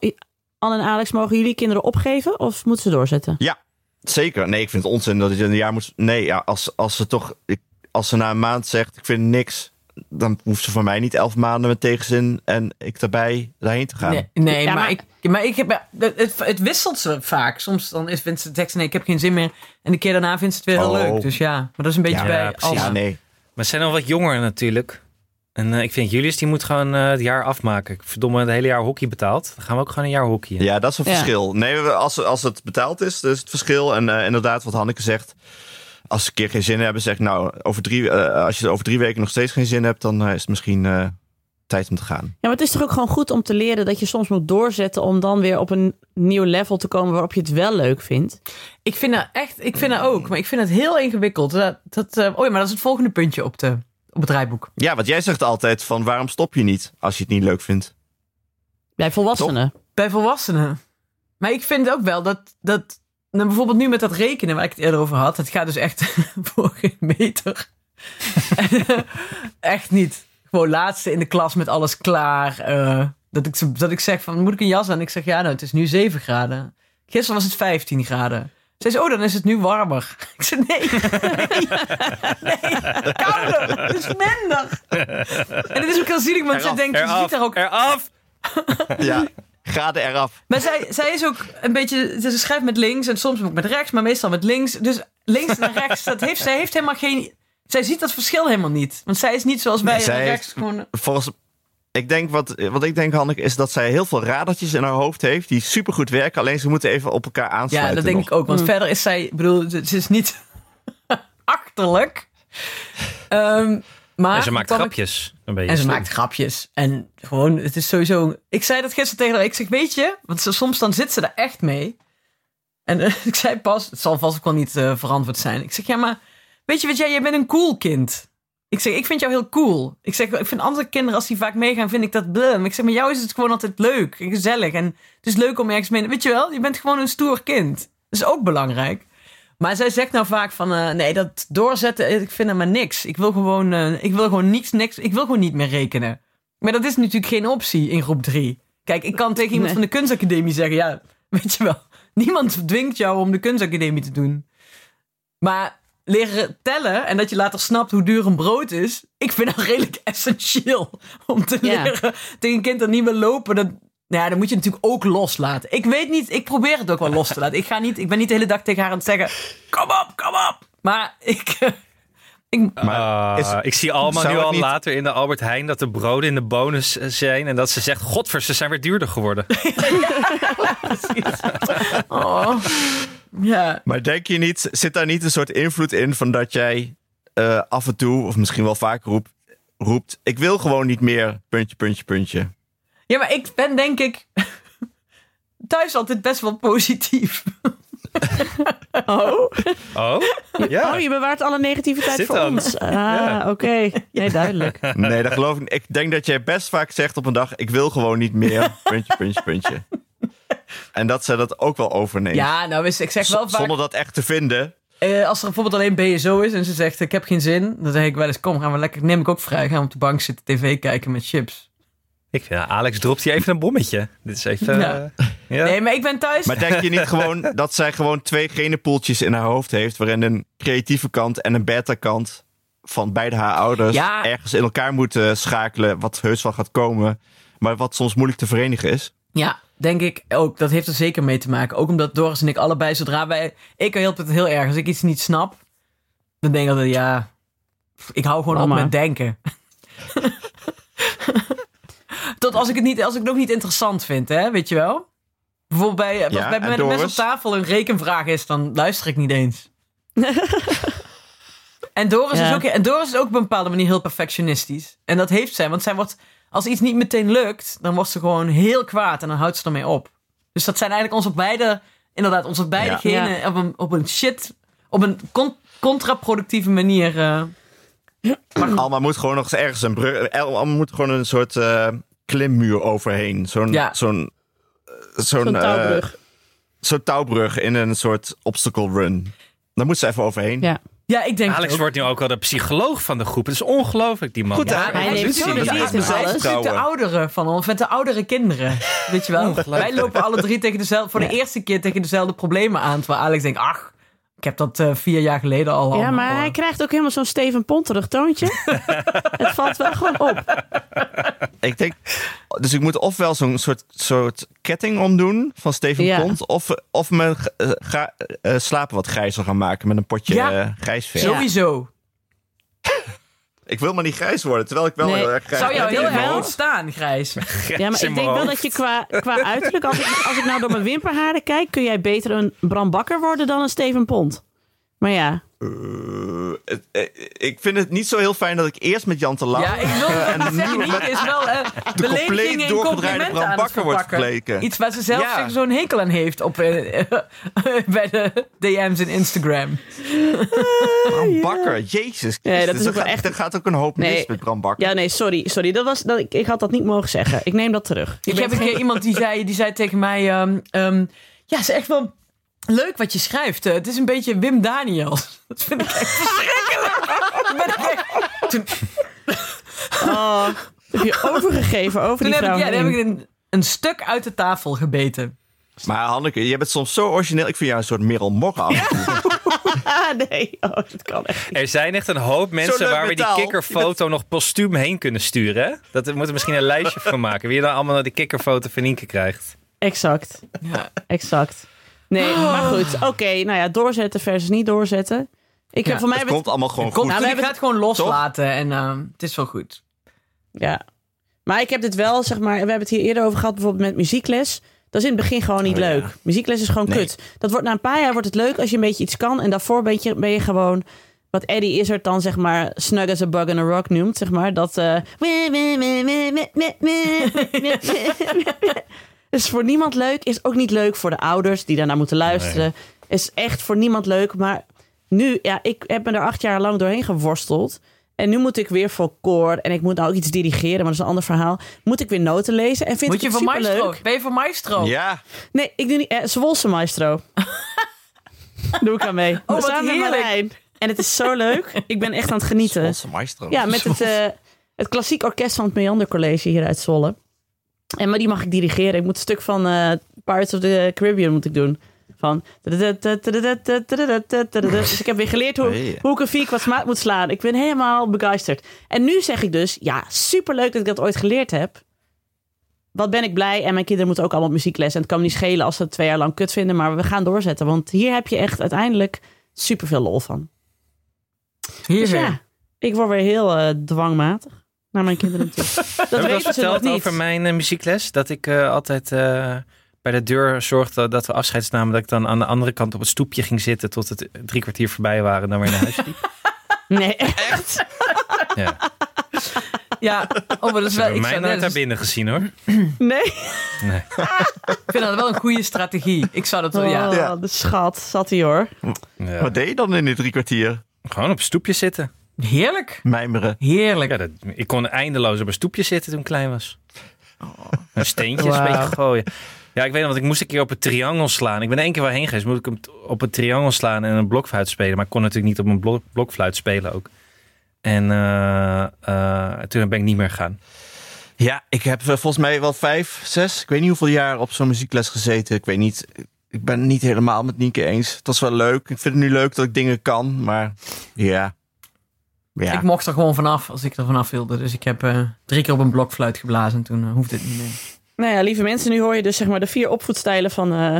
Anne en Alex, mogen jullie kinderen opgeven? Of moeten ze doorzetten? Ja, zeker. Nee, ik vind het onzin dat je een jaar moet... Nee, ja, als, als ze toch... Ik, als ze na een maand zegt, ik vind niks... Dan hoeft ze van mij niet elf maanden met tegenzin en ik daarbij daarheen te gaan. Nee, nee Ja, maar, maar- ik, maar ik heb, het, het wisselt ze vaak. Soms dan is, vindt ze de tekst, nee, ik heb geen zin meer. En de keer daarna vindt ze het weer heel Oh. leuk. Dus ja, maar dat is een beetje Ja, bij ja, precies. Ja, nee. Maar ze zijn al wat jonger natuurlijk. En eh, ik vind Julius, die moet gewoon eh, het jaar afmaken. Ik verdomme het hele jaar hockey betaald. Dan gaan we ook gewoon een jaar hockeyen. Ja, dat is een Ja. verschil. Nee, we- als, als het betaald is, dat is het verschil. En eh, inderdaad, wat Hanneke zegt. Als ze een keer geen zin hebben, zeg nou, over drie, eh, als je over drie weken nog steeds geen zin hebt, dan is het misschien eh, tijd om te gaan. Ja, maar het is toch ook gewoon goed om te leren dat je soms moet doorzetten om dan weer op een nieuw level te komen waarop je het wel leuk vindt. Ik vind dat echt, ik vind dat ook. Maar ik vind het heel ingewikkeld. Dat, dat, eh, oh ja, maar dat is het volgende puntje op, de, op het rijboek. Ja, want jij zegt altijd van waarom stop je niet als je het niet leuk vindt? Bij volwassenen. Bij volwassenen. Maar ik vind ook wel dat, dat nou, bijvoorbeeld nu met dat rekenen waar ik het eerder over had. Het gaat dus echt voor geen meter. echt niet. Gewoon laatste in de klas met alles klaar. eh, dat, ik, dat ik zeg van, moet ik een jas aan? Ik zeg, ja nou, het is nu 7 graden. Gisteren was het 15 graden. Zij zei, oh, dan is het nu warmer. Ik zei, nee, nee, nee, kouder, het is minder. En het is ook heel zielig, want ze Eraf, denkt, je ziet er ook eraf! Ja, graden eraf. maar zij, zij is ook een beetje. Ze schrijft met links en soms ook met rechts, maar meestal met links. Dus links en rechts, dat heeft, zij heeft helemaal geen. Zij ziet dat verschil helemaal niet. Want zij is niet zoals wij Nee, zij heeft- gewoon. Volgens, ik denk wat, wat ik denk, Hanneke, is dat zij heel veel radertjes in haar hoofd heeft die supergoed werken. Alleen ze moeten even op elkaar Ja, aansluiten. dat denk nog. ik ook. Want verder is zij. Ik bedoel, ze is niet achterlijk. Ehm, maar En ze maakt ik- grapjes. Een beetje En ze slim. maakt grapjes. En gewoon, het is sowieso... Ik zei dat gisteren tegen haar. Ik zeg, weet je... Want ze, soms dan zit ze daar echt mee. En eh, ik zei pas... Het zal vast ook wel niet eh, verantwoord zijn. Ik zeg, ja, maar... Weet je wat jij... Jij bent een cool kind. Ik zeg, ik vind jou heel cool. Ik zeg, ik vind andere kinderen, als die vaak meegaan, vind ik dat blum. Ik zeg, maar jou is het gewoon altijd leuk en gezellig. En het is leuk om ergens mee... Weet je wel, je bent gewoon een stoer kind. Dat is ook belangrijk. Maar zij zegt nou vaak van, eh, nee, dat doorzetten, ik vind er maar niks. Ik wil gewoon, eh, ik wil gewoon niets, niks, ik wil gewoon niet meer rekenen. Maar dat is natuurlijk geen optie in groep drie. Kijk, ik kan tegen iemand Nee. van de kunstacademie zeggen, ja, weet je wel, niemand dwingt jou om de kunstacademie te doen. Maar leren tellen en dat je later snapt hoe duur een brood is, ik vind dat redelijk essentieel om te Ja. leren tegen een kind dat niet wil lopen. Dat, nou ja, dan moet je natuurlijk ook loslaten. Ik weet niet, ik probeer het ook wel los te laten. Ik, ga niet, ik ben niet de hele dag tegen haar aan het zeggen, kom op, kom op. Maar ik, ik Maar Ah, is- ik zie Alma zou nu al niet- later in de Albert Heijn dat de broden in de bonus eh, zijn. En dat ze zegt, godver, ze zijn weer duurder geworden. oh, ja. Maar denk je niet, zit daar niet een soort invloed in van dat jij eh, af en toe, of misschien wel vaak roept, roept... Ik wil gewoon niet meer, puntje, puntje, puntje. Ja, maar ik ben denk ik thuis altijd best wel positief. Oh? Oh? Ja. oh, je bewaart alle negativiteit Zit voor dan. ons. Ah, Ja. oké. Nee, duidelijk. Nee, dat geloof ik niet. Ik denk dat jij best vaak zegt op een dag... Ik wil gewoon niet meer, puntje, puntje, puntje. En dat ze dat ook wel overneemt. Ja, nou, is- ik zeg wel vaak... Zonder dat echt te vinden. eh, als er bijvoorbeeld alleen BSO is en ze zegt ik heb geen zin, dan zeg ik wel eens kom, gaan we lekker, neem ik ook vrij, gaan we op de bank zitten tv kijken met chips. Ik vind, Alex dropt hier even een bommetje. Dit is even... Ja. eh, ja. Nee, maar ik ben thuis. Maar denk je niet gewoon dat zij gewoon twee genepoeltjes in haar hoofd heeft... waarin een creatieve kant en een beta kant van beide haar ouders... Ja. ergens in elkaar moeten schakelen... wat heus wel gaat komen... maar wat soms moeilijk te verenigen is? Ja, denk ik ook. Dat heeft er zeker mee te maken. Ook omdat Doris en ik allebei, zodra wij... Ik help het heel erg. Als ik iets niet snap, dan denk ik altijd, ja... Ik hou gewoon Mama. op met denken. Tot als ik het niet, als ik het nog niet interessant vind, hè, weet je wel? Bijvoorbeeld bij, als Ja, bij en met mensen op tafel een rekenvraag is, dan luister ik niet eens. en, Doris is ook, en Doris is ook op een bepaalde manier heel perfectionistisch. En dat heeft zij, want zij wordt, als iets niet meteen lukt, dan wordt ze gewoon heel kwaad en dan houdt ze ermee op. Dus dat zijn eigenlijk onze beide, inderdaad, onze beide Ja. genen op, een, op een shit, op een con- contraproductieve manier. eh, Alma moet gewoon nog eens ergens een brug... Alma moet gewoon een soort eh, klimmuur overheen. Zo'n Ja. zo'n eh, zo'n Zo'n touwbrug. zo'n touwbrug in een soort obstacle run. Daar moet ze even overheen. Ja. Ja, ik denk Alex ook. wordt nu ook wel de psycholoog van de groep. Het is ongelooflijk, die man. Goed, Ja, hij neemt natuurlijk- de oudere van ons, met de oudere kinderen. Weet je wel? Wij lopen alle drie tegen dezelfde, voor de eerste keer tegen dezelfde problemen aan. Terwijl Alex denkt, ach, ik heb dat eh, vier jaar geleden al. Ja, maar hij krijgt ook helemaal zo'n Steven Ponterig toontje. het valt wel gewoon op. Ik denk, dus ik moet ofwel zo'n soort, soort ketting omdoen van Steven Ja. Pont, of, of mijn eh, ga- eh, slapen wat grijzer gaan maken met een potje Ja. grijsverf. Sowieso. Ik wil maar niet grijs worden, terwijl ik wel Nee. heel erg grijs Zou jou heel erg wel- ontstaan, Grijs. Ja, maar ik denk wel dat je qua, qua uiterlijk, als ik, als ik nou door mijn wimperharen kijk, kun jij beter een Bram Bakker worden dan een Steven Pont. Maar ja, Eh, het- eh, ik vind het niet zo heel fijn dat ik eerst met Jan te lang Ja, ik wil en zeggen, nu Nienke is wel eh de beledigingen compleet en doorgedraaide complimenten Bram aan het Bakker wordt vergeleken. Iets waar ze zelf Ja. zo'n hekel aan heeft op, eh, bij de DM's in Instagram. Bram Bakker, jezus. Nee, dat is er ook wel gaat- echt- Er gaat ook een hoop Nee. mis met Bram Bakker. ja nee, sorry. sorry dat was, dat, ik, ik had dat niet mogen zeggen. Ik neem dat terug. Je Ik heb een keer iemand die zei, die zei tegen mij... ehm, ehm, ja, het is echt wel leuk wat je schrijft. Eh, het is een beetje Wim Daniels. Dat vind ik echt verschrikkelijk. Toen Oh, heb je overgegeven over toen die heb ik, ja, toen heb ik een, een stuk uit de tafel gebeten. Maar Hanneke, je bent soms zo origineel. Ik vind jou een soort Merel Morgen nee. Oh, dat kan echt niet. Er zijn echt een hoop mensen waar we die kikkerfoto nog postuum heen kunnen sturen. Dat we moeten misschien een lijstje van maken. Wie je dan allemaal die kikkerfoto van Nienke krijgt. Exact. Ja. Exact. Nee, maar goed. Oké, nou ja, doorzetten versus niet doorzetten. Ik Ja, heb voor mij... Het komt allemaal gewoon Komt, goed. Nou, we ga hebben het gewoon loslaten en ehm, het is wel goed. Ja. Maar ik heb dit wel, zeg maar... We hebben het hier eerder over gehad, bijvoorbeeld met muziekles. Dat is in het begin gewoon niet Oh, ja. leuk. Muziekles is gewoon Nee. kut. Dat wordt na een paar jaar wordt het leuk als je een beetje iets kan. En daarvoor ben je, ben je gewoon... Wat Eddie Izzard dan, zeg maar, snug as a bug in a rock noemt, zeg maar. Dat... eh is voor niemand leuk. Is ook niet leuk voor de ouders die daarna moeten luisteren. Is echt voor niemand leuk. Maar nu, ja, ik heb me er acht jaar lang doorheen geworsteld. En nu moet ik weer voor koor. En ik moet nou ook iets dirigeren, maar dat is een ander verhaal. Moet ik weer noten lezen. En vind Moet je ik het superleuk. Maestro? Ben je voor Maestro? Ja, Nee, ik doe niet. Eh, Zwolse maestro. doe ik aan mee. Oh, wat Samen met heerlijk. Marijn. En het is zo leuk. Ik ben echt aan het genieten. Zwolse maestro. Ja, met het, eh, het klassiek orkest van het Meander College hier uit Zwolle. En maar die mag ik dirigeren. Ik moet een stuk van eh Pirates of the Caribbean moet ik doen. Van. Dus ik heb weer geleerd hoe, hoe ik een vier kwadraat moet slaan. Ik ben helemaal begeisterd. En nu zeg ik dus, ja, superleuk dat ik dat ooit geleerd heb. Wat ben ik blij. En mijn kinderen moeten ook allemaal muziekles. En het kan me niet schelen als ze het twee jaar lang kut vinden. Maar we gaan doorzetten. Want hier heb je echt uiteindelijk superveel lol van. Hier Dus ja, ik word weer heel dwangmatig naar mijn kinderen toe. Dat Heb weten ze nog niet. over mijn eh, muziekles? Dat ik eh, altijd eh, bij de deur zorgde dat we afscheid namen. Dat ik dan aan de andere kant op het stoepje ging zitten tot het drie kwartier voorbij waren. En dan weer naar huis liep. Nee, echt? Ja. Ja, oh, maar dat is wel... Ik, mij zou, nooit dat naar is- binnen gezien hoor. Nee? Nee. ik vind dat wel een goede strategie. Ik zou dat wel, ja. Oh, Ja. de schat. Zat hij hoor. Ja. Wat deed je dan in die drie kwartier? Gewoon op een stoepje zitten. Heerlijk. Mijmeren. Heerlijk. Ja, dat, ik kon eindeloos op een stoepje zitten toen ik klein was. Een steentje een Wauw. beetje gooien. Ja, ik weet nog, want ik moest een keer op een triangel slaan. Ik ben één keer wel heen geweest. Moet ik hem op een triangel slaan en een blokfluit spelen. Maar ik kon natuurlijk niet op een blok, blokfluit spelen ook. En eh, eh, toen ben ik niet meer gegaan. Ja, ik heb eh, volgens mij wel vijf, zes, ik weet niet hoeveel jaar op zo'n muziekles gezeten. Ik weet niet, ik ben het niet helemaal met Nienke eens. Het was wel leuk. Ik vind het nu leuk dat ik dingen kan, maar ja. Ja, Ik mocht er gewoon vanaf als ik er vanaf wilde. Dus ik heb eh, drie keer op een blokfluit geblazen en toen eh, hoefde het niet meer. Nou ja, lieve mensen, nu hoor je dus zeg maar de vier opvoedstijlen van, eh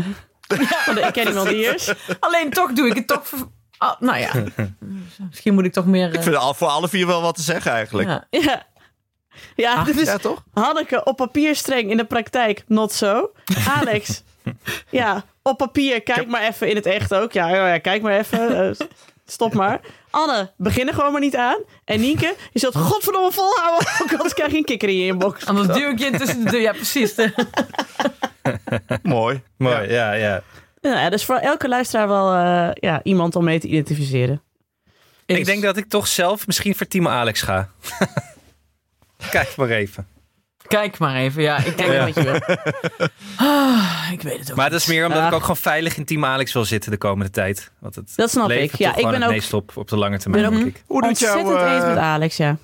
van de Ik Ken Diers. Alleen toch doe ik het toch... ver- Ah, nou ja, misschien moet ik toch meer... ik eh, vind al, voor alle vier wel wat te zeggen eigenlijk. ja. Ja. Ja, dit is Ja, toch? Hanneke op papier streng, in de praktijk not zo. Alex, ja, op papier, kijk maar even in het echt ook. Ja, ja, ja, kijk maar even. Stop maar. Anne, begin er gewoon maar niet aan. En Nienke, je zult godverdomme volhouden, ook anders krijg je een kikker in je inbox. Anders duw ik je tussen de deur. Ja, precies. Mooi. Mooi, ja, ja. Ja, dus voor elke luisteraar wel eh, ja, iemand om mee te identificeren. Ik denk dat ik toch zelf misschien voor Team Alex ga. Kijk maar even. Kijk maar even. Ja, ik denk Kijk Ja. wat je wil. Ah, ik weet het ook Maar dat is meer omdat Ah. ik ook gewoon veilig in Team Alex wil zitten de komende tijd. Want het Dat snap ik. Ja, ik ben het ook meest op, op de lange termijn, ben ook- denk ik. Hoe doet, ontzettend jouw, eh, eens met Alex, ja.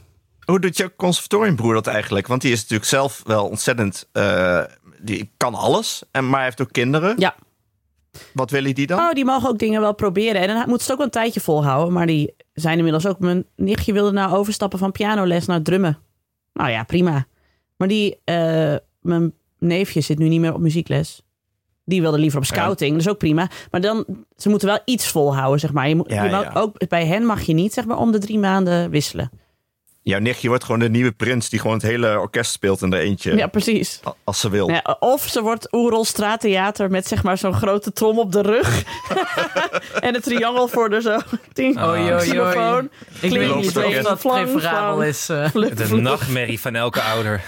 hoe doet jouw conservatoriumbroer dat eigenlijk? Want die is natuurlijk zelf wel ontzettend... eh, die kan alles, en, maar hij heeft ook kinderen. Ja. Wat willen die dan? Oh, die mogen ook dingen wel proberen. En dan moet ze het ook wel een tijdje volhouden. Maar die zijn inmiddels ook... Mijn nichtje wilde nou overstappen van pianoles naar drummen. Nou ja, prima. Maar die... eh, mijn neefje zit nu niet meer op muziekles. Die wilde liever op scouting. Dat is ook prima. Maar dan... Ze moeten wel iets volhouden, zeg maar. Je moet, Ja, je mag, ja. Ook bij hen mag je niet, zeg maar, om de drie maanden wisselen. Jouw nichtje wordt gewoon de nieuwe prins die gewoon het hele orkest speelt in er eentje. Ja, precies. Als ze wil. Ja, of ze wordt Oerol straattheater met zeg maar zo'n grote trom op de rug. en een triangel voor de zo. Oei, oei, oei. xylofoon. Ik weet niet of dat preferabel is. Vlug, De nachtmerrie van elke ouder.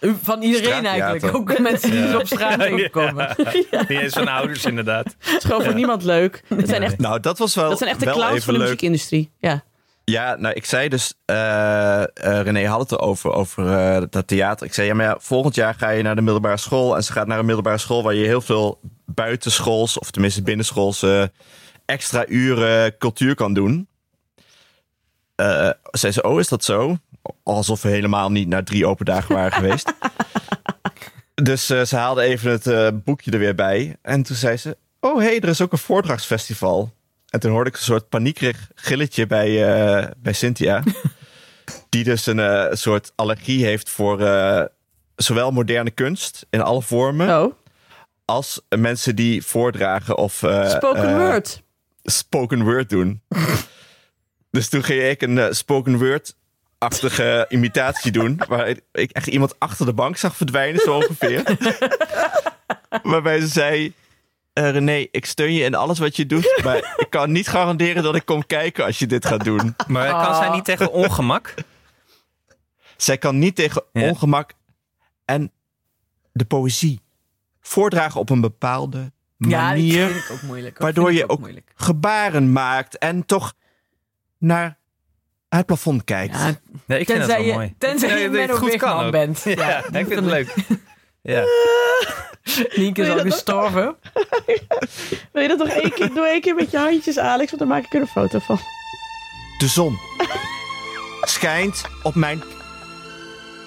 Van iedereen eigenlijk. Ook mensen die dus op straat tegenkomen. Niet eens van ouders, inderdaad. Het is gewoon voor niemand leuk. Dat zijn echt, Nou, dat was wel, dat zijn echt de clowns van de leuk. muziekindustrie. Ja. Ja, nou, ik zei dus, eh, eh, René had het erover, over eh, dat theater. Ik zei, ja, maar ja, volgend jaar ga je naar de middelbare school. En ze gaat naar een middelbare school waar je heel veel buitenschools, of tenminste binnenschoolse extra uren cultuur kan doen. Eh zei ze, oh, is dat zo? Alsof we helemaal niet naar drie open dagen waren geweest. Dus eh, ze haalde even het eh, boekje er weer bij. En toen zei ze, oh, hé, hey, er is ook een voordrachtsfestival. En toen hoorde ik een soort paniekerig gilletje bij, eh, bij Cynthia. die dus een eh, soort allergie heeft voor eh, zowel moderne kunst in alle vormen... Oh, als mensen die voordragen of eh, spoken eh, word. spoken word doen. dus toen ging ik een eh, spoken word-achtige imitatie doen... waar ik echt iemand achter de bank zag verdwijnen, zo ongeveer. Waarbij ze zei... eh, René, ik steun je in alles wat je doet, maar ik kan niet garanderen dat ik kom kijken als je dit gaat doen. Maar kan zij niet tegen ongemak? Zij kan niet tegen Ja. ongemak en de poëzie voordragen op een bepaalde Ja, dat manier, vind ik ook moeilijk. Waardoor je ook gebaren maakt en toch naar het plafond kijkt. Ja, Nee, ik vind dat tenzij wel je, mooi. tenzij Nee, je Menno Wigman bent. Ja, ik vind het leuk. Ja. Nienke is al gestorven. Wil je dat nog één keer? Doe één keer met je handjes, Alex, want dan maak ik er een foto van. De zon schijnt op mijn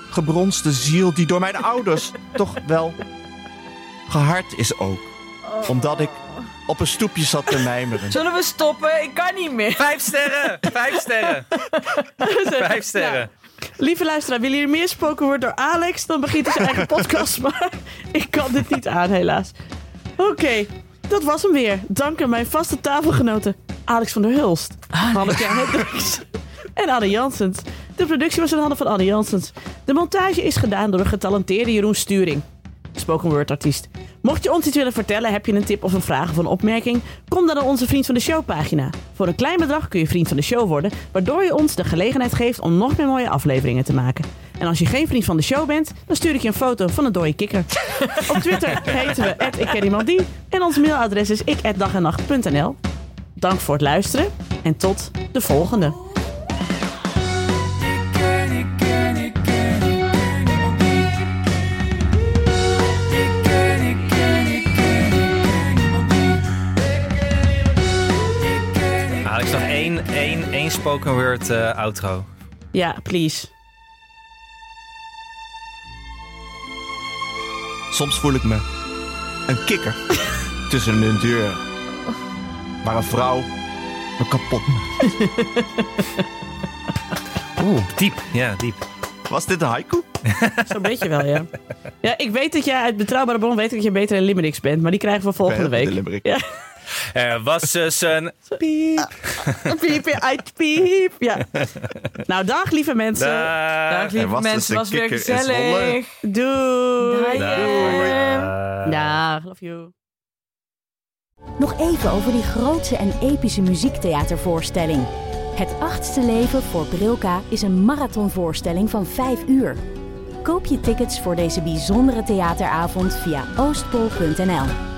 gebronste ziel, die door mijn ouders toch wel gehard is ook. Omdat ik op een stoepje zat te mijmeren. Zullen we stoppen? Ik kan niet meer. Vijf sterren! Vijf sterren! Vijf sterren! Lieve luisteraar, willen jullie meer spoken worden door Alex? Dan begint hij zijn eigen podcast, maar ik kan dit niet aan, helaas. Oké, dat was hem weer. Dank aan mijn vaste tafelgenoten Alex van der Hulst, Hanneke Hendricks en Anne Janssens. De productie was in handen van Anne Janssens. De montage is gedaan door de getalenteerde Jeroen Sturing. Spoken word artiest. Mocht je ons iets willen vertellen, heb je een tip of een vraag of een opmerking, kom dan naar onze Vriend van de Show pagina. Voor een klein bedrag kun je Vriend van de Show worden, waardoor je ons de gelegenheid geeft om nog meer mooie afleveringen te maken. En als je geen Vriend van de Show bent, dan stuur ik je een foto van een dode kikker. Op Twitter heten we ik ken iemand die en ons mailadres is ik@dagennacht.nl. Dank voor het luisteren en tot de volgende. Één, spoken word eh, outro. Ja, please. Soms voel ik me een kikker tussen een deur. Waar een vrouw me kapot maakt. Oeh, diep. Ja, diep. Was dit een haiku? Zo'n beetje wel, ja. Ja, ik weet dat jij uit Betrouwbare Bron weet dat je beter in limericks bent, maar die krijgen we volgende week. limerick. Ja. Er was dus een piep. Piep, uit piep. Ja. Nou, dag lieve mensen. Dag Dag. Lieve was dus mensen, een was weer gezellig. Doei. Dag. Dag, love you. Nog even over die grootse en epische muziektheatervoorstelling. Het achtste leven voor Brilka is een marathonvoorstelling van 5 uur. Koop je tickets voor deze bijzondere theateravond via oostpol.nl.